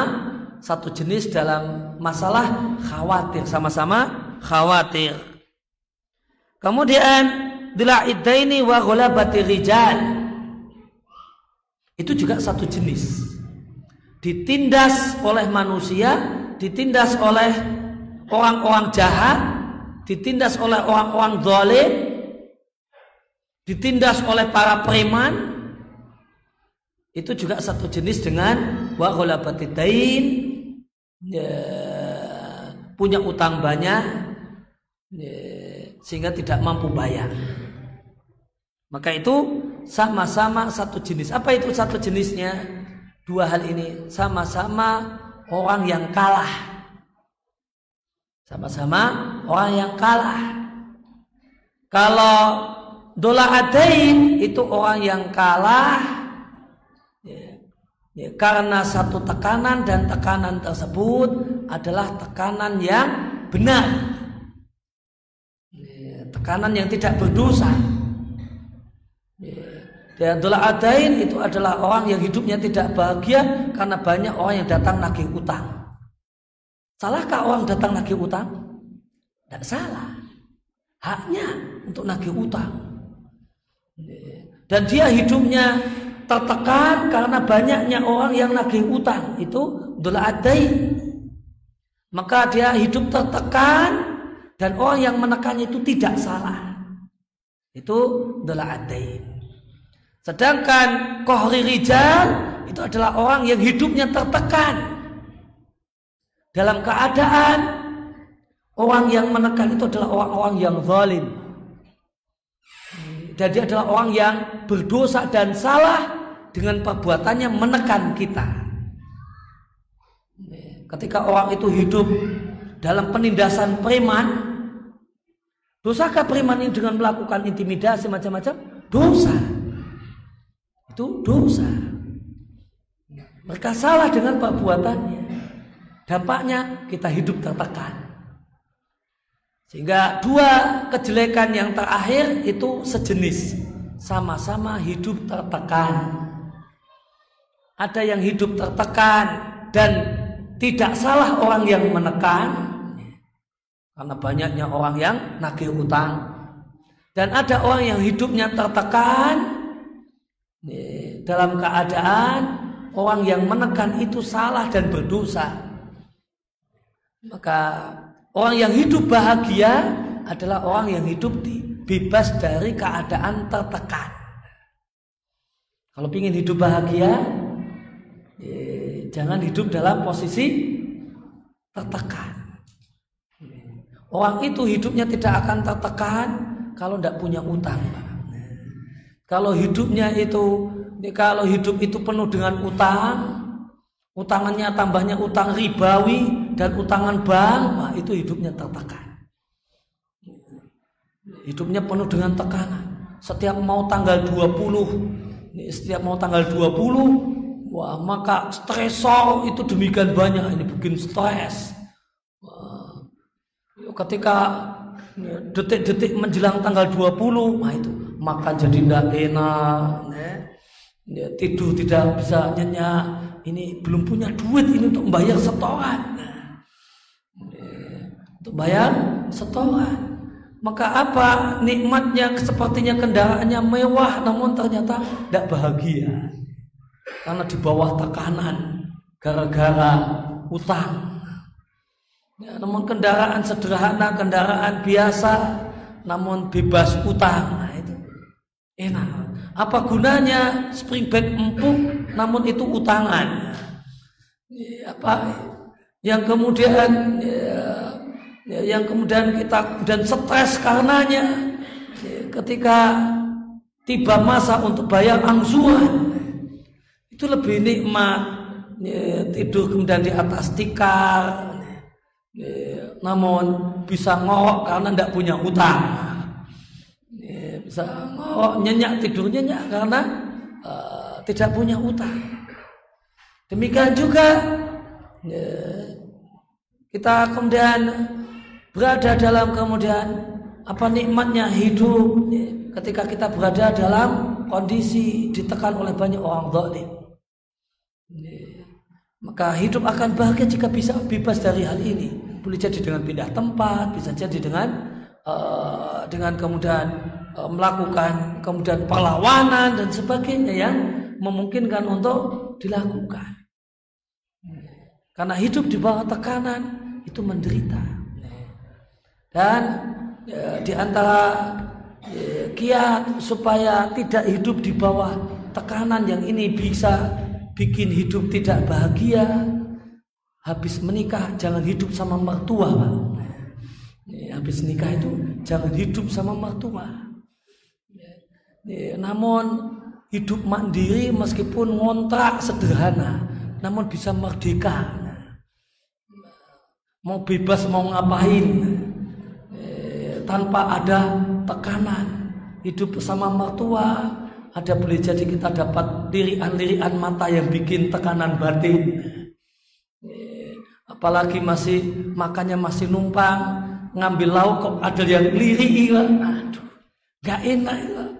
satu jenis dalam masalah khawatir, sama-sama khawatir. Kemudian dilaidaini wa ghulabati rijal. Itu juga satu jenis. Ditindas oleh manusia, ditindas oleh orang-orang jahat, ditindas oleh orang-orang zalim, ditindas oleh para preman itu juga satu jenis dengan wa dain ya, punya utang banyak ya, sehingga tidak mampu bayar. Maka itu sama-sama satu jenis. Apa itu satu jenisnya? Dua hal ini. Sama-sama orang yang kalah sama-sama orang yang kalah kalau Dola adain itu orang yang kalah ya, ya, karena satu tekanan dan tekanan tersebut adalah tekanan yang benar. Ya, tekanan yang tidak berdosa. Ya, dola adain itu adalah orang yang hidupnya tidak bahagia karena banyak orang yang datang nagih utang. Salahkah orang datang nagih utang? Tidak salah. Haknya untuk nagih utang. Dan dia hidupnya tertekan karena banyaknya orang yang nagih utang. Itu dola adai. Maka dia hidup tertekan dan orang yang menekannya itu tidak salah. Itu dola adai. Sedangkan kohri rijal itu adalah orang yang hidupnya tertekan. Dalam keadaan orang yang menekan itu adalah orang-orang yang zalim dan dia adalah orang yang berdosa dan salah dengan perbuatannya menekan kita. Ketika orang itu hidup dalam penindasan preman, dosakah preman ini dengan melakukan intimidasi macam-macam? Dosa. Itu dosa. Mereka salah dengan perbuatannya. Dampaknya kita hidup tertekan. Sehingga dua kejelekan yang terakhir itu sejenis, sama-sama hidup tertekan. Ada yang hidup tertekan dan tidak salah orang yang menekan, karena banyaknya orang yang nagih utang. Dan ada orang yang hidupnya tertekan dalam keadaan orang yang menekan itu salah dan berdosa. Maka Orang yang hidup bahagia adalah orang yang hidup di, bebas dari keadaan tertekan. Kalau ingin hidup bahagia, eh, jangan hidup dalam posisi tertekan. Orang itu hidupnya tidak akan tertekan kalau tidak punya utang. Kalau hidupnya itu, kalau hidup itu penuh dengan utang, utangannya tambahnya utang ribawi, dan utangan bank, nah itu hidupnya tertekan. Hidupnya penuh dengan tekanan. Setiap mau tanggal 20, setiap mau tanggal 20, wah maka stresor itu demikian banyak ini bikin stres. Ketika detik-detik menjelang tanggal 20, nah itu makan jadi tidak enak, ya, tidur tidak bisa nyenyak, ini belum punya duit ini untuk membayar setoran untuk bayar setoran. Maka apa nikmatnya sepertinya kendaraannya mewah namun ternyata tidak bahagia. Karena di bawah tekanan gara-gara utang. Ya, namun kendaraan sederhana, kendaraan biasa namun bebas utang. Enak. Apa gunanya springback empuk namun itu utangan? Apa yang kemudian ya, ya, yang kemudian kita dan stres karenanya ya, ketika tiba masa untuk bayar angsuran itu lebih nikmat ya, tidur kemudian di atas tikar ya, namun bisa ngorok karena tidak punya utang ya, bisa ngorok nyenyak tidur nyenyak karena uh, tidak punya utang demikian juga ya, kita kemudian berada dalam kemudian apa nikmatnya hidup ketika kita berada dalam kondisi ditekan oleh banyak orang zalim. Maka hidup akan bahagia jika bisa bebas dari hal ini. Boleh jadi dengan pindah tempat, bisa jadi dengan uh, dengan kemudian uh, melakukan kemudian perlawanan dan sebagainya yang memungkinkan untuk dilakukan. Karena hidup di bawah tekanan itu menderita. Dan ya, di antara ya, kiat supaya tidak hidup di bawah tekanan yang ini bisa bikin hidup tidak bahagia. Habis menikah jangan hidup sama mertua. Ya, habis nikah itu jangan hidup sama mertua. Ya, namun hidup mandiri meskipun ngontrak sederhana, namun bisa merdeka. Mau bebas mau ngapain eh, tanpa ada tekanan. Hidup bersama mertua, ada boleh jadi kita dapat lirian-lirian mata yang bikin tekanan batin. Eh, apalagi masih makannya masih numpang, ngambil lauk kok ada yang lirik, aduh, gak enak. Ya.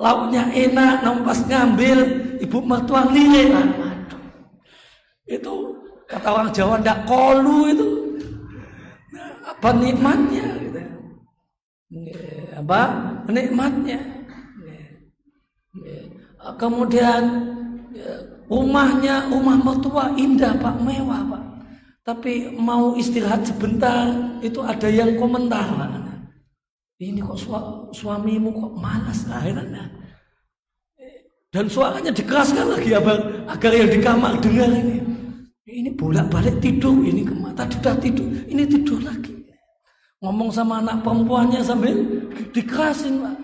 Lauknya enak, nampas ngambil, ibu mertua aduh. Itu kata orang Jawa ndak kolu itu. Nah, apa nikmatnya? Gitu. Apa nikmatnya? Kemudian ya, rumahnya rumah mertua indah pak mewah pak. Tapi mau istirahat sebentar itu ada yang komentar pak. Ini kok suamimu kok malas akhirnya. Dan suaranya dikeraskan lagi agar, agar yang di kamar dengar ini. Ini bolak-balik tidur, ini kemata sudah tidur, ini tidur lagi. Ngomong sama anak perempuannya sambil dikerasin pak.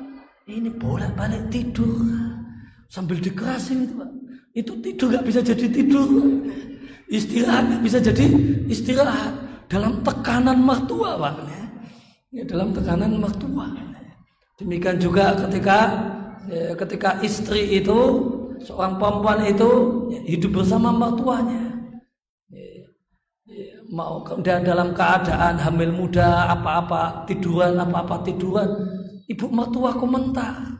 Ini bolak-balik tidur sambil dikerasin itu pak. Itu tidur nggak bisa jadi tidur. Istirahat bisa jadi istirahat dalam tekanan mertua pak. Ya, dalam tekanan mertua. Demikian juga ketika ya, ketika istri itu seorang perempuan itu ya, hidup bersama mertuanya. Ya, ya, mau kemudian dalam keadaan hamil muda apa-apa tiduran apa-apa tiduran ibu mertua komentar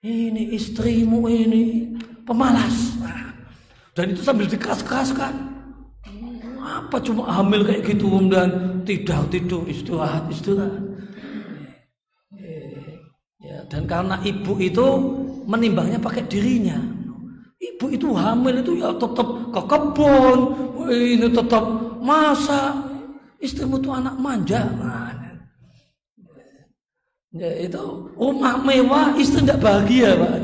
ini istrimu ini pemalas. Dan itu sambil dikeras-keraskan. Apa cuma hamil kayak gitu dan tidak tidur istirahat istirahat. Ya, dan karena ibu itu menimbangnya pakai dirinya. Ibu itu hamil itu ya tetap ke kebun, ini tetap masak. Istrimu itu anak manja. Nah, Ya, itu rumah mewah istri tidak bahagia pak.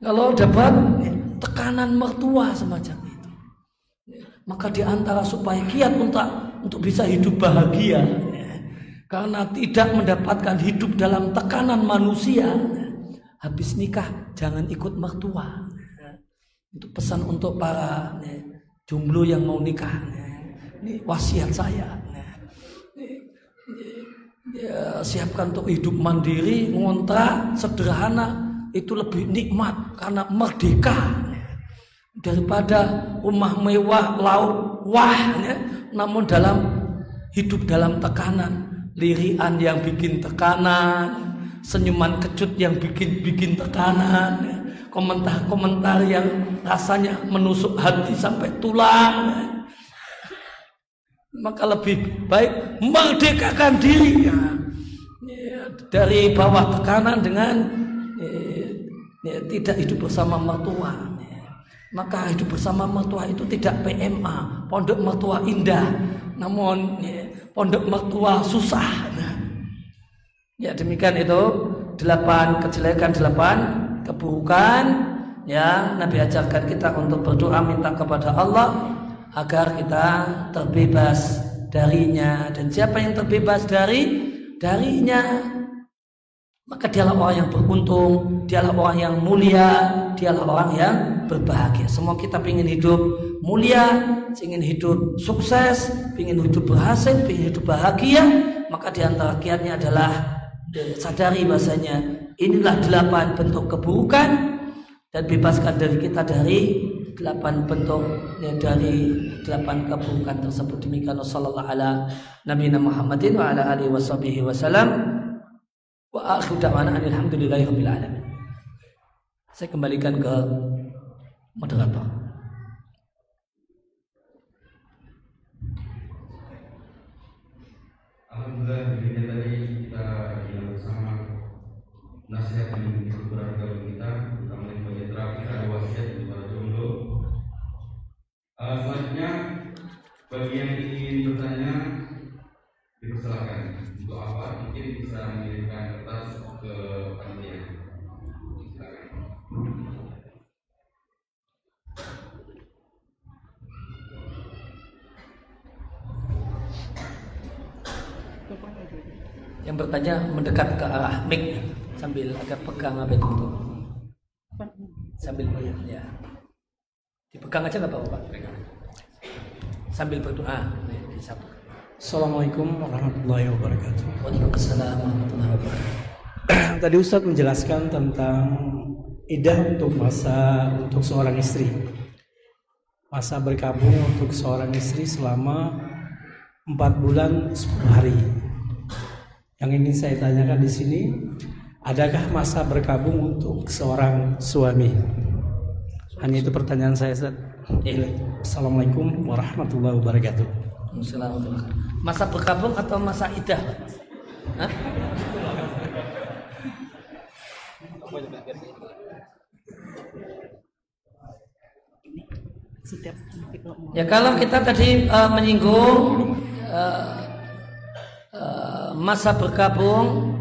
Kalau dapat tekanan mertua semacam maka di antara supaya kiat untuk untuk bisa hidup bahagia, karena tidak mendapatkan hidup dalam tekanan manusia, habis nikah jangan ikut mertua. Itu pesan untuk para ya, jomblo yang mau nikah. Ini wasiat saya. Ya. Ya ya, siapkan untuk hidup mandiri, ngontrak, sederhana itu lebih nikmat karena merdeka daripada rumah mewah laut wah ya, namun dalam hidup dalam tekanan lirian yang bikin tekanan senyuman kecut yang bikin bikin tekanan ya, komentar-komentar yang rasanya menusuk hati sampai tulang ya. Maka lebih baik merdekakan diri ya, ya, dari bawah tekanan dengan ya, tidak hidup bersama mertua. Maka hidup bersama mertua itu tidak PMA pondok mertua indah. Namun ya, pondok mertua susah. Nah, ya demikian itu. Delapan kejelekan delapan keburukan yang Nabi ajarkan kita untuk berdoa minta kepada Allah agar kita terbebas darinya. Dan siapa yang terbebas dari darinya? Maka dialah orang yang beruntung, dialah orang yang mulia, dialah orang yang berbahagia. Semua kita ingin hidup mulia, ingin hidup sukses, ingin hidup berhasil, ingin hidup bahagia, maka di antara kiatnya adalah sadari bahasanya inilah delapan bentuk keburukan dan bebaskan dari kita dari delapan bentuk ya, dari delapan keburukan tersebut. Demikian sallallahu ala Nabi Muhammadin wa ala alihi washabihi wasallam wa akhiru da'wana alhamdulillahi alamin. Saya kembalikan ke moderator Alhamdulillah demikian tadi kita yang bersama nasihat yang beberapa kita terutama sebagai terakhir ada wasiat dari para jomblo. Uh, selanjutnya bagi yang ingin bertanya dipersilakan untuk apa mungkin bisa mengirimkan kertas ke panitia. Yang bertanya mendekat ke arah mic sambil agak pegang apa itu sambil ya dipegang aja nggak apa-apa sambil berdoa di satu Assalamualaikum warahmatullahi wabarakatuh. Waalaikumsalam warahmatullahi wabarakatuh. *clears throat* Tadi Ustadz menjelaskan tentang idah untuk masa untuk seorang istri. Masa berkabung untuk seorang istri selama empat bulan 10 hari. Yang ingin saya tanyakan di sini, adakah masa berkabung untuk seorang suami? Hanya itu pertanyaan saya, Ustaz. Iya. Assalamualaikum warahmatullahi wabarakatuh. Assalamualaikum. Masa berkabung atau masa idah? Ya kalau kita tadi uh, menyinggung uh, masa berkabung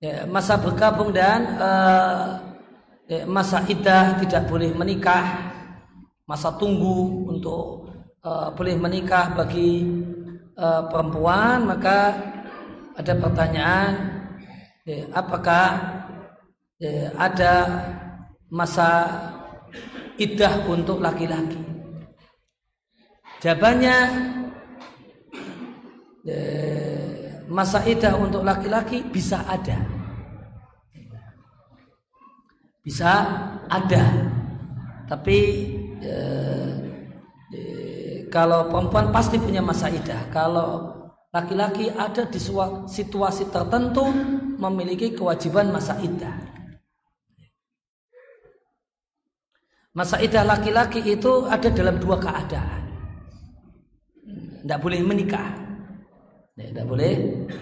ya, masa berkabung dan uh, ya, masa idah tidak boleh menikah. Masa tunggu untuk uh, boleh menikah bagi uh, perempuan maka ada pertanyaan ya, apakah ya, ada masa idah untuk laki-laki jawabannya ya, masa idah untuk laki-laki bisa ada bisa ada tapi eh, eh, kalau perempuan pasti punya masa idah. Kalau laki-laki ada di situasi tertentu memiliki kewajiban masa idah. Masa idah laki-laki itu ada dalam dua keadaan. Tidak boleh menikah. Tidak boleh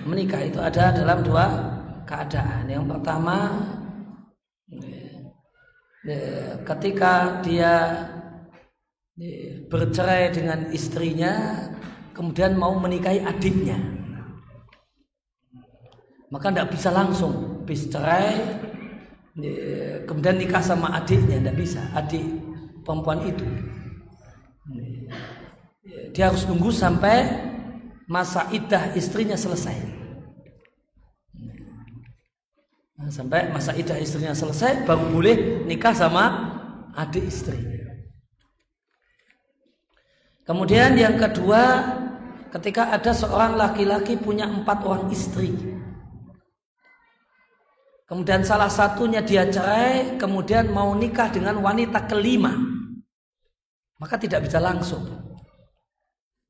menikah. Itu ada dalam dua keadaan. Yang pertama ketika dia bercerai dengan istrinya kemudian mau menikahi adiknya. Maka tidak bisa langsung. Bis cerai kemudian nikah sama adiknya tidak bisa. Adik perempuan itu dia harus tunggu sampai masa idah istrinya selesai sampai masa idah istrinya selesai baru boleh nikah sama adik istri Kemudian yang kedua, ketika ada seorang laki-laki punya empat orang istri. Kemudian salah satunya dia cerai, kemudian mau nikah dengan wanita kelima. Maka tidak bisa langsung.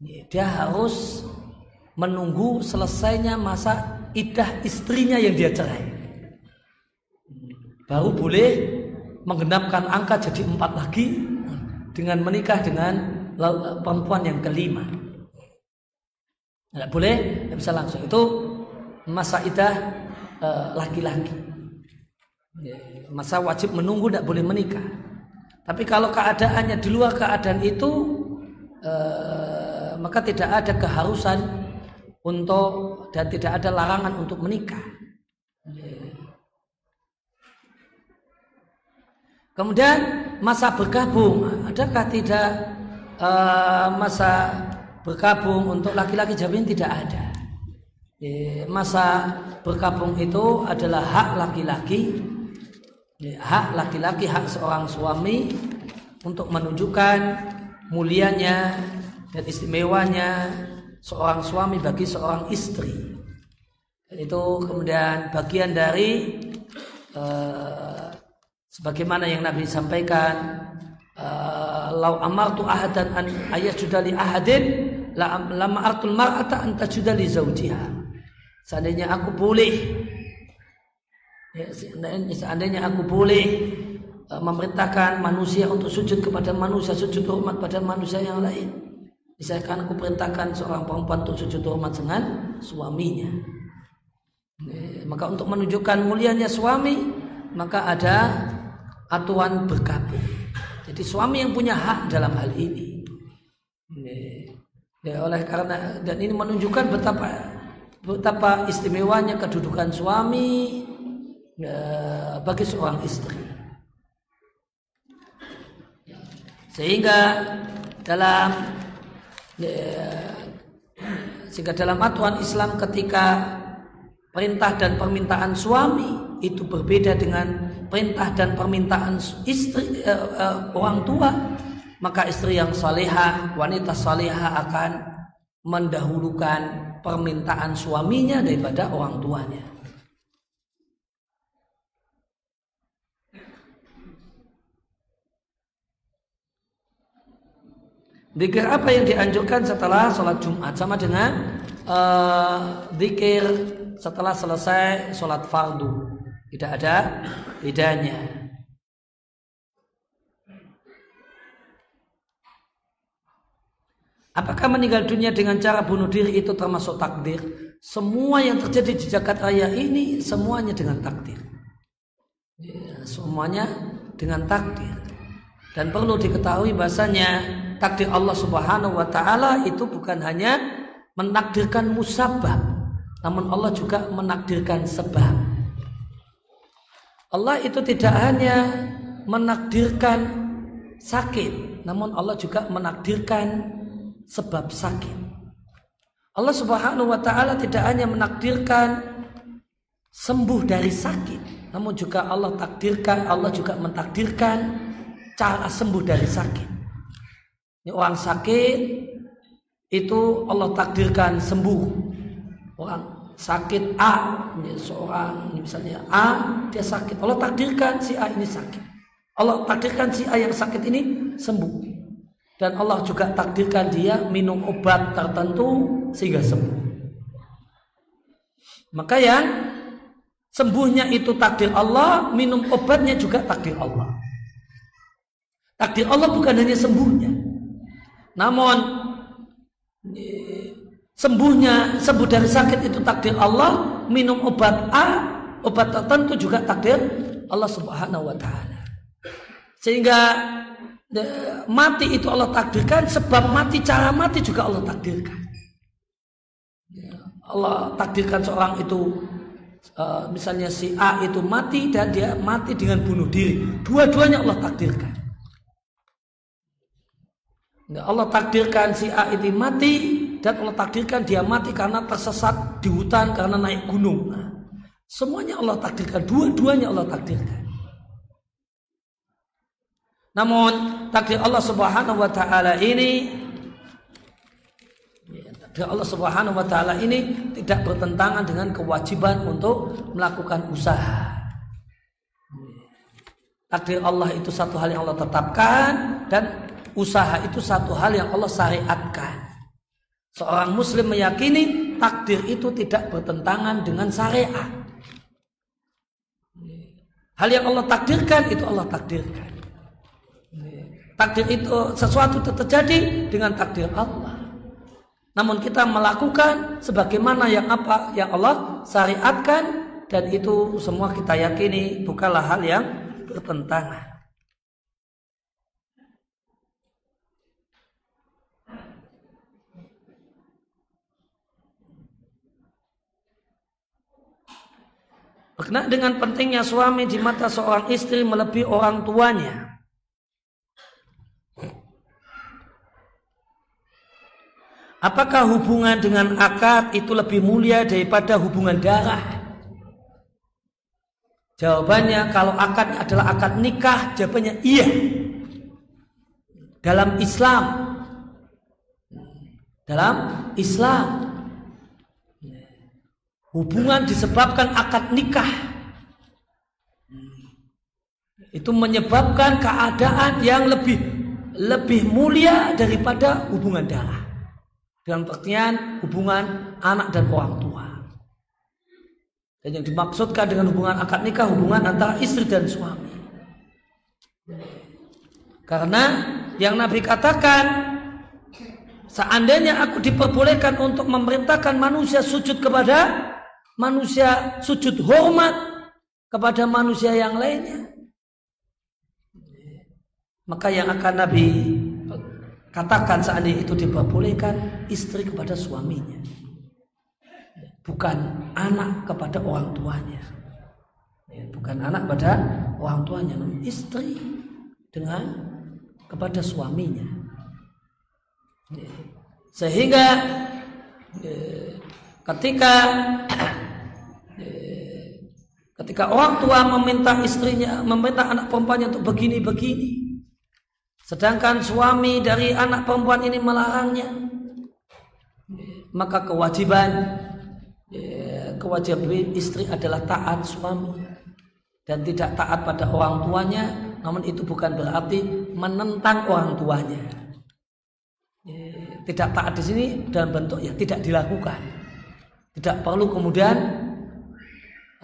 Dia harus menunggu selesainya masa idah istrinya yang dia cerai. Baru boleh menggenapkan angka jadi empat lagi dengan menikah dengan perempuan yang kelima. Tidak boleh, tidak bisa langsung. Itu masa idah eh, laki-laki. Ya, masa wajib menunggu tidak boleh menikah. Tapi kalau keadaannya di luar keadaan itu, eh, maka tidak ada keharusan untuk dan tidak ada larangan untuk menikah. Kemudian masa bergabung, adakah tidak uh, masa berkabung untuk laki-laki jamin tidak ada. Masa berkabung itu adalah hak laki-laki, hak laki-laki, hak seorang suami untuk menunjukkan mulianya dan istimewanya seorang suami bagi seorang istri. Dan itu kemudian bagian dari uh, sebagaimana yang Nabi sampaikan uh, lau amartu ahadan an ayasjuda li ahadin la lama artul mar'ata an tajuda li zawjiha seandainya aku boleh ya, seandainya aku boleh uh, memerintahkan manusia untuk sujud kepada manusia sujud hormat pada manusia yang lain Misalkan aku perintahkan seorang perempuan untuk sujud hormat dengan suaminya. Maka untuk menunjukkan mulianya suami, maka ada aturan berkabung. Jadi suami yang punya hak dalam hal ini. Ya, oleh karena dan ini menunjukkan betapa betapa istimewanya kedudukan suami ya, bagi seorang istri. Sehingga dalam Ya, sehingga dalam aturan Islam ketika perintah dan permintaan suami itu berbeda dengan perintah dan permintaan istri uh, uh, orang tua maka istri yang salehah wanita salehah akan mendahulukan permintaan suaminya daripada orang tuanya Zikir apa yang dianjurkan setelah sholat Jumat sama dengan uh, setelah selesai sholat fardu. Tidak ada bedanya. Apakah meninggal dunia dengan cara bunuh diri itu termasuk takdir? Semua yang terjadi di Jakarta Raya ini semuanya dengan takdir. Ya, semuanya dengan takdir. Dan perlu diketahui bahasanya takdir Allah Subhanahu wa taala itu bukan hanya menakdirkan musabab, namun Allah juga menakdirkan sebab. Allah itu tidak hanya menakdirkan sakit, namun Allah juga menakdirkan sebab sakit. Allah Subhanahu wa taala tidak hanya menakdirkan sembuh dari sakit, namun juga Allah takdirkan, Allah juga mentakdirkan cara sembuh dari sakit. Ini orang sakit itu Allah takdirkan sembuh. Orang sakit A, ini seorang misalnya A dia sakit. Allah takdirkan si A ini sakit. Allah takdirkan si A yang sakit ini sembuh. Dan Allah juga takdirkan dia minum obat tertentu sehingga sembuh. Maka yang sembuhnya itu takdir Allah, minum obatnya juga takdir Allah. Takdir Allah bukan hanya sembuhnya, namun sembuhnya sembuh dari sakit itu takdir Allah, minum obat A, obat tertentu juga takdir Allah Subhanahu wa taala. Sehingga mati itu Allah takdirkan, sebab mati cara mati juga Allah takdirkan. Allah takdirkan seorang itu uh, misalnya si A itu mati dan dia mati dengan bunuh diri. Dua-duanya Allah takdirkan. Allah takdirkan si A itu mati dan Allah takdirkan dia mati karena tersesat di hutan karena naik gunung. Nah, semuanya Allah takdirkan, dua-duanya Allah takdirkan. Namun takdir Allah Subhanahu wa taala ini takdir Allah Subhanahu wa taala ini tidak bertentangan dengan kewajiban untuk melakukan usaha. Takdir Allah itu satu hal yang Allah tetapkan dan usaha itu satu hal yang Allah syariatkan. Seorang muslim meyakini takdir itu tidak bertentangan dengan syariat. Hal yang Allah takdirkan itu Allah takdirkan. Takdir itu sesuatu terjadi dengan takdir Allah. Namun kita melakukan sebagaimana yang apa yang Allah syariatkan dan itu semua kita yakini bukanlah hal yang bertentangan. Berkenaan dengan pentingnya suami di mata seorang istri melebihi orang tuanya. Apakah hubungan dengan akad itu lebih mulia daripada hubungan darah? Jawabannya kalau akad adalah akad nikah, jawabannya iya. Dalam Islam. Dalam Islam Hubungan disebabkan akad nikah. Itu menyebabkan keadaan yang lebih lebih mulia daripada hubungan darah. Dengan pengertian hubungan anak dan orang tua. Dan yang dimaksudkan dengan hubungan akad nikah hubungan antara istri dan suami. Karena yang Nabi katakan seandainya aku diperbolehkan untuk memerintahkan manusia sujud kepada manusia sujud hormat kepada manusia yang lainnya. Maka yang akan Nabi katakan seandainya itu diperbolehkan istri kepada suaminya. Bukan anak kepada orang tuanya. Ya, bukan anak pada orang tuanya istri dengan kepada suaminya. Ya, sehingga ya, ketika ketika orang tua meminta istrinya meminta anak perempuannya untuk begini-begini sedangkan suami dari anak perempuan ini melarangnya maka kewajiban Ya, kewajiban istri adalah taat suami dan tidak taat pada orang tuanya. Namun itu bukan berarti menentang orang tuanya. Ya, tidak taat di sini dalam bentuk ya tidak dilakukan. Tidak perlu kemudian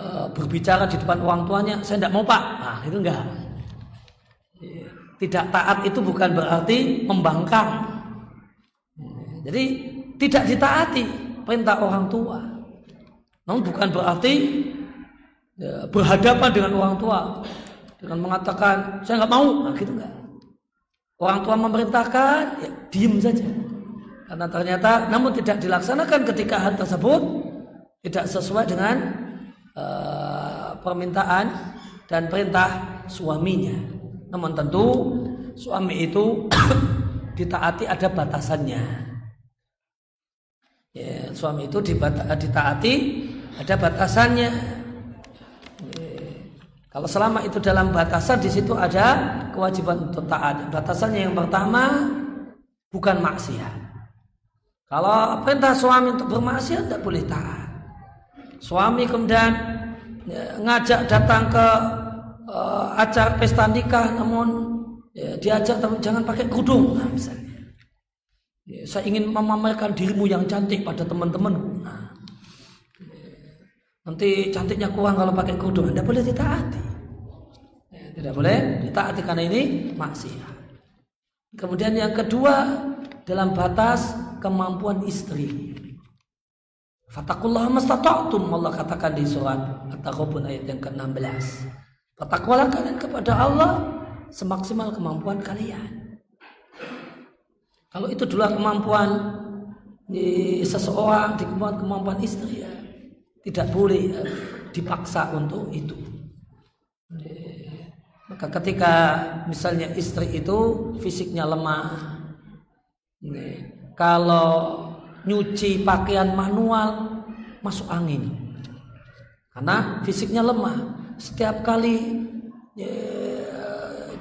e, berbicara di depan orang tuanya saya tidak mau pak. Nah itu enggak. Tidak taat itu bukan berarti membangkang. Jadi tidak ditaati perintah orang tua. Namun bukan berarti ya, berhadapan dengan orang tua. Dengan mengatakan saya nggak mau, nah, gitu enggak. Orang tua memerintahkan, ya, diem saja. Karena ternyata, namun tidak dilaksanakan ketika hal tersebut tidak sesuai dengan uh, permintaan dan perintah suaminya. Namun tentu suami itu *coughs* ditaati ada batasannya. Ya, suami itu ditaati ada batasannya. Kalau selama itu dalam batasan di situ ada kewajiban untuk taat. Batasannya yang pertama bukan maksiat. Kalau perintah suami untuk bermaksiat tidak boleh taat. Suami kemudian ya, ngajak datang ke uh, acara pesta nikah namun ya, diajak tapi jangan pakai kerudung nah, misalnya. Ya, saya ingin memamerkan dirimu yang cantik pada teman-temanku. Nah, Nanti cantiknya kurang kalau pakai kerudung, tidak boleh ditaati. Ya, tidak boleh ditaati karena ini maksiat. Kemudian yang kedua dalam batas kemampuan istri. Fatakullah mastata'tum Allah katakan di surat At-Taghabun ayat yang ke-16. Bertakwalah kalian kepada Allah semaksimal kemampuan kalian. Kalau itu dulu kemampuan di seseorang, di kemampuan kemampuan istri ya, tidak boleh eh, dipaksa untuk itu. Maka ketika misalnya istri itu fisiknya lemah, kalau nyuci pakaian manual masuk angin, karena fisiknya lemah. Setiap kali ya,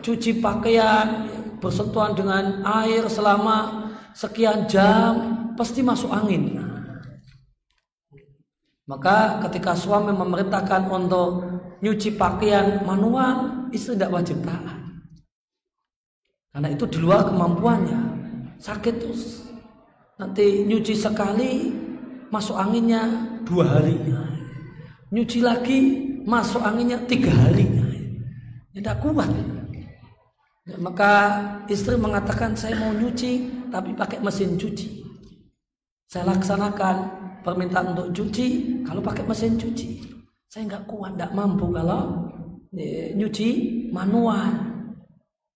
cuci pakaian bersentuhan dengan air selama sekian jam pasti masuk angin. Maka ketika suami memerintahkan untuk nyuci pakaian manual, istri tidak wajib taat. Karena itu di luar kemampuannya. Sakit terus. Nanti nyuci sekali, masuk anginnya dua hari. Nyuci lagi, masuk anginnya tiga hari. Tidak kuat. Maka istri mengatakan saya mau nyuci tapi pakai mesin cuci. Saya laksanakan permintaan untuk cuci kalau pakai mesin cuci saya nggak kuat nggak mampu kalau e, nyuci manual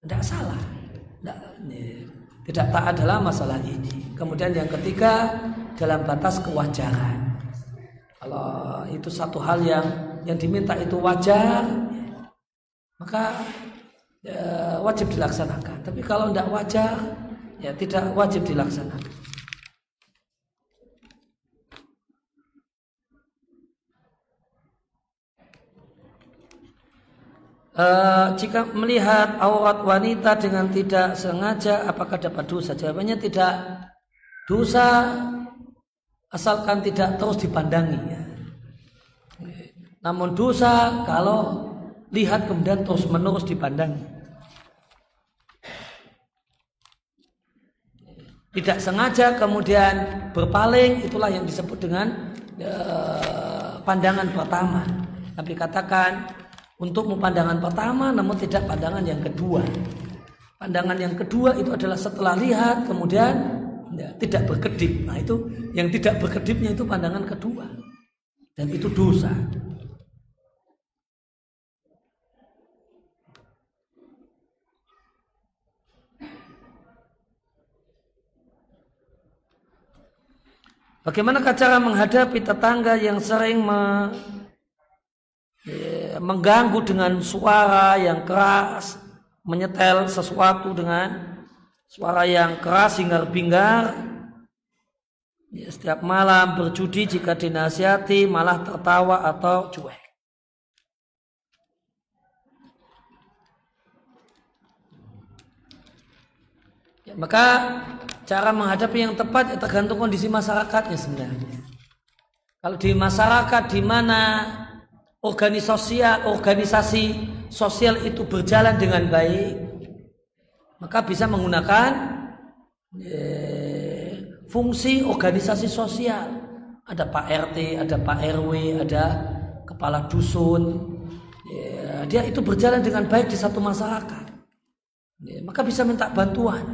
tidak salah tidak, e, tidak taat adalah masalah ini. Kemudian yang ketiga dalam batas kewajaran. Kalau itu satu hal yang yang diminta itu wajar maka e, wajib dilaksanakan. Tapi kalau tidak wajar ya tidak wajib dilaksanakan Uh, jika melihat aurat wanita dengan tidak sengaja apakah dapat dosa? Jawabannya tidak dosa asalkan tidak terus dipandangi. Ya. Namun dosa kalau lihat kemudian terus menerus dipandang. Tidak sengaja kemudian berpaling itulah yang disebut dengan uh, pandangan pertama. Tapi katakan untuk pandangan pertama namun tidak pandangan yang kedua. Pandangan yang kedua itu adalah setelah lihat kemudian ya, tidak berkedip. Nah itu yang tidak berkedipnya itu pandangan kedua dan itu dosa. Bagaimana cara menghadapi tetangga yang sering me, mengganggu dengan suara yang keras, menyetel sesuatu dengan suara yang keras hingga binggar. Ya, setiap malam berjudi jika dinasihati malah tertawa atau cuek. Ya, maka cara menghadapi yang tepat ya tergantung kondisi masyarakatnya sebenarnya. Kalau di masyarakat di mana organisasi organisasi sosial itu berjalan dengan baik, maka bisa menggunakan eh, fungsi organisasi sosial. Ada Pak RT, ada Pak RW, ada kepala dusun. Ya, dia itu berjalan dengan baik di satu masyarakat. Ya, maka bisa minta bantuan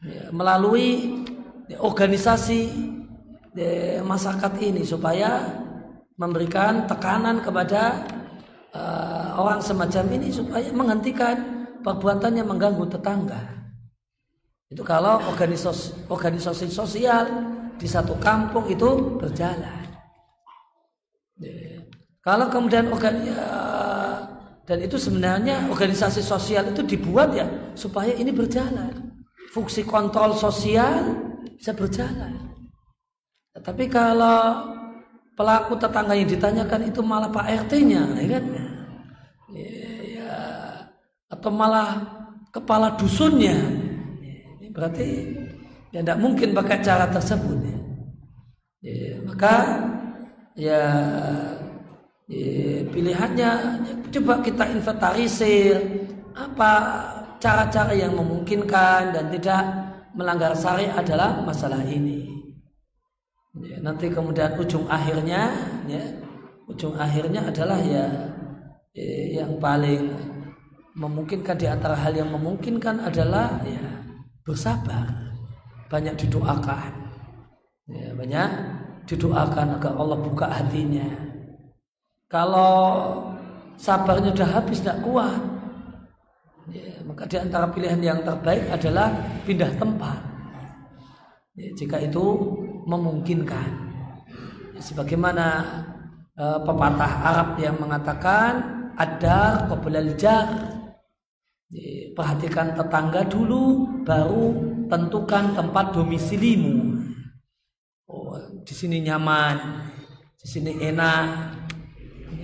ya, melalui ya, organisasi ya, masyarakat ini supaya memberikan tekanan kepada uh, orang semacam ini supaya menghentikan perbuatannya mengganggu tetangga. Itu kalau organisasi, organisasi sosial di satu kampung itu berjalan. Ya. Kalau kemudian organ, ya, dan itu sebenarnya organisasi sosial itu dibuat ya supaya ini berjalan fungsi kontrol sosial bisa berjalan. Tetapi kalau pelaku tetangga yang ditanyakan itu malah Pak RT-nya, ya kan? Ya, ya, atau malah kepala dusunnya, ini berarti ya tidak mungkin pakai cara tersebut. Ya. Ya, maka ya, ya pilihannya ya, coba kita inventarisir apa cara-cara yang memungkinkan dan tidak melanggar syariat adalah masalah ini. Ya, nanti kemudian ujung akhirnya, ya, ujung akhirnya adalah ya, ya yang paling memungkinkan di antara hal yang memungkinkan adalah ya bersabar, banyak didoakan, ya, banyak didoakan agar Allah buka hatinya. Kalau sabarnya sudah habis tidak kuat, ya, maka di antara pilihan yang terbaik adalah pindah tempat. Ya, jika itu memungkinkan. Sebagaimana uh, pepatah Arab yang mengatakan ada kebelajar ya, perhatikan tetangga dulu baru tentukan tempat domisilimu. Oh, di sini nyaman di sini enak.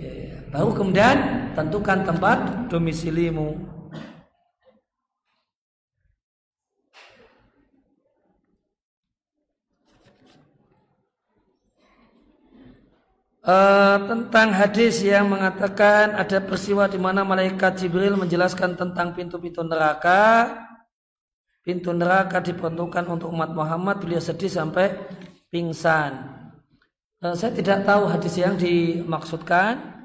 Ya, baru kemudian tentukan tempat domisilimu uh, tentang hadis yang mengatakan ada peristiwa di mana malaikat Jibril menjelaskan tentang pintu-pintu neraka. Pintu neraka diperuntukkan untuk umat Muhammad. Beliau sedih sampai pingsan. Uh, saya tidak tahu hadis yang dimaksudkan.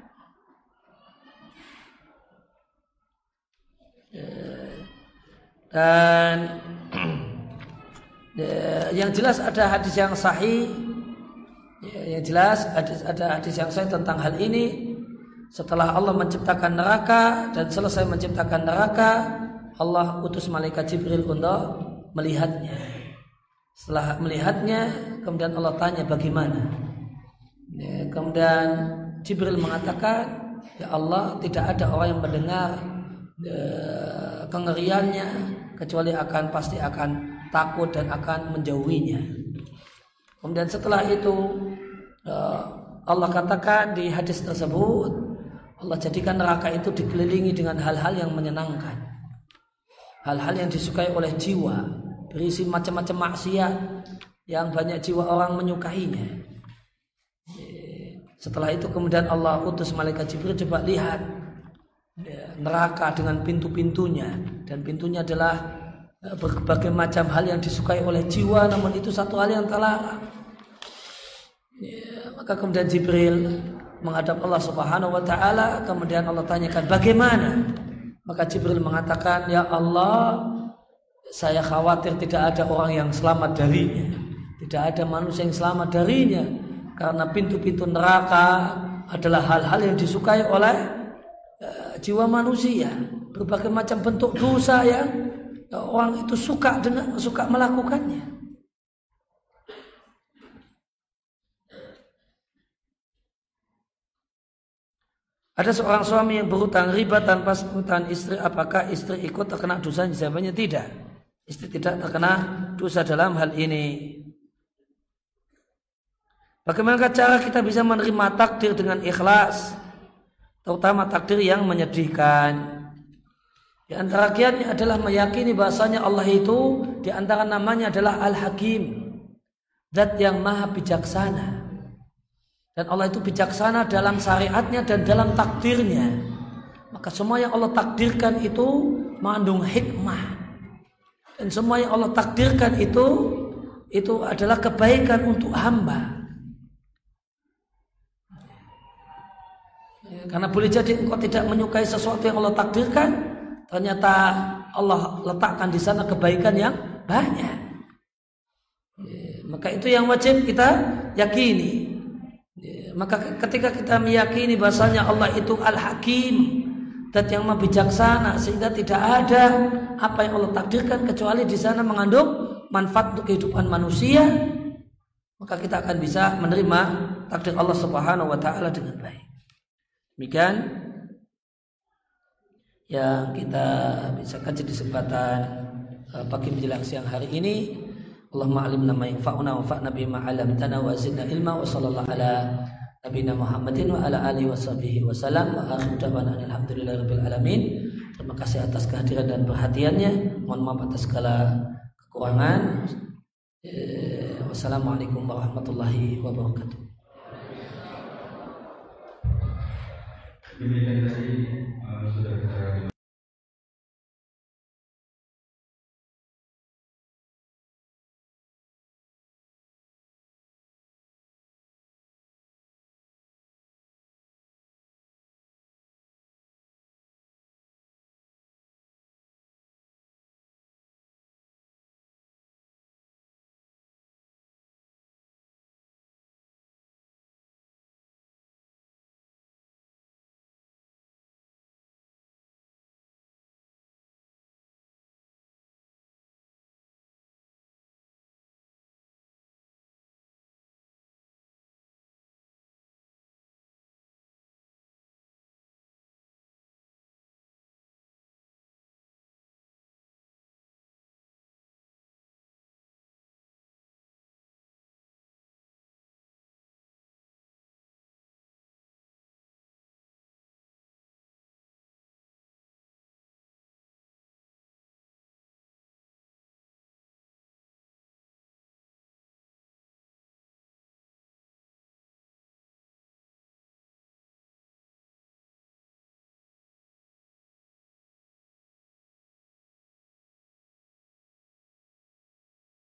Dan *clears throat* yang jelas ada hadis yang sahih Ya, yang jelas ada, ada hadis yang saya tentang hal ini. Setelah Allah menciptakan neraka dan selesai menciptakan neraka, Allah utus malaikat Jibril untuk melihatnya. Setelah melihatnya, kemudian Allah tanya bagaimana. Ya, kemudian Jibril mengatakan, ya Allah tidak ada orang yang mendengar ya, kengeriannya kecuali akan pasti akan takut dan akan menjauhinya. Kemudian setelah itu eh, Allah katakan di hadis tersebut Allah jadikan neraka itu dikelilingi dengan hal-hal yang menyenangkan. Hal-hal yang disukai oleh jiwa, berisi macam-macam maksiat yang banyak jiwa orang menyukainya. Setelah itu kemudian Allah utus malaikat Jibril coba lihat ya, neraka dengan pintu-pintunya dan pintunya adalah eh, berbagai macam hal yang disukai oleh jiwa namun itu satu hal yang terlarang ya, maka kemudian Jibril menghadap Allah Subhanahu wa taala kemudian Allah tanyakan bagaimana? Maka Jibril mengatakan ya Allah saya khawatir tidak ada orang yang selamat darinya. Tidak ada manusia yang selamat darinya. Karena pintu-pintu neraka adalah hal-hal yang disukai oleh uh, jiwa manusia. Berbagai macam bentuk dosa yang orang itu suka dengan suka melakukannya Ada seorang suami yang berhutang riba tanpa sebutan istri, apakah istri ikut terkena dosa? Jawabannya tidak. Istri tidak terkena dosa dalam hal ini. Bagaimana cara kita bisa menerima takdir dengan ikhlas? Terutama takdir yang menyedihkan. Di antara kiatnya adalah meyakini bahasanya Allah itu di antara namanya adalah Al-Hakim. Dat yang maha bijaksana. Dan Allah itu bijaksana dalam syariatnya dan dalam takdirnya. Maka semua yang Allah takdirkan itu mengandung hikmah. Dan semua yang Allah takdirkan itu itu adalah kebaikan untuk hamba. Ya, karena boleh jadi engkau tidak menyukai sesuatu yang Allah takdirkan, ternyata Allah letakkan di sana kebaikan yang banyak. Ya, maka itu yang wajib kita yakini. Maka ketika kita meyakini bahasanya Allah itu Al-Hakim dan yang maha bijaksana sehingga tidak ada apa yang Allah takdirkan kecuali di sana mengandung manfaat untuk kehidupan manusia, maka kita akan bisa menerima takdir Allah Subhanahu wa taala dengan baik. Demikian yang kita bisa kaji di kesempatan eh, pagi menjelang siang hari ini. Allahumma alimna ma yanfa'una wa fa'na bima 'allamtana wa zidna ilma wa sallallahu ala Nabi Muhammadin wa ala alihi washabihi wasallam wa akhir da'wana alhamdulillahirabbil alamin. Terima kasih atas kehadiran dan perhatiannya. Mohon maaf atas segala kekurangan. Eh, wassalamualaikum warahmatullahi wabarakatuh. Demikian tadi uh,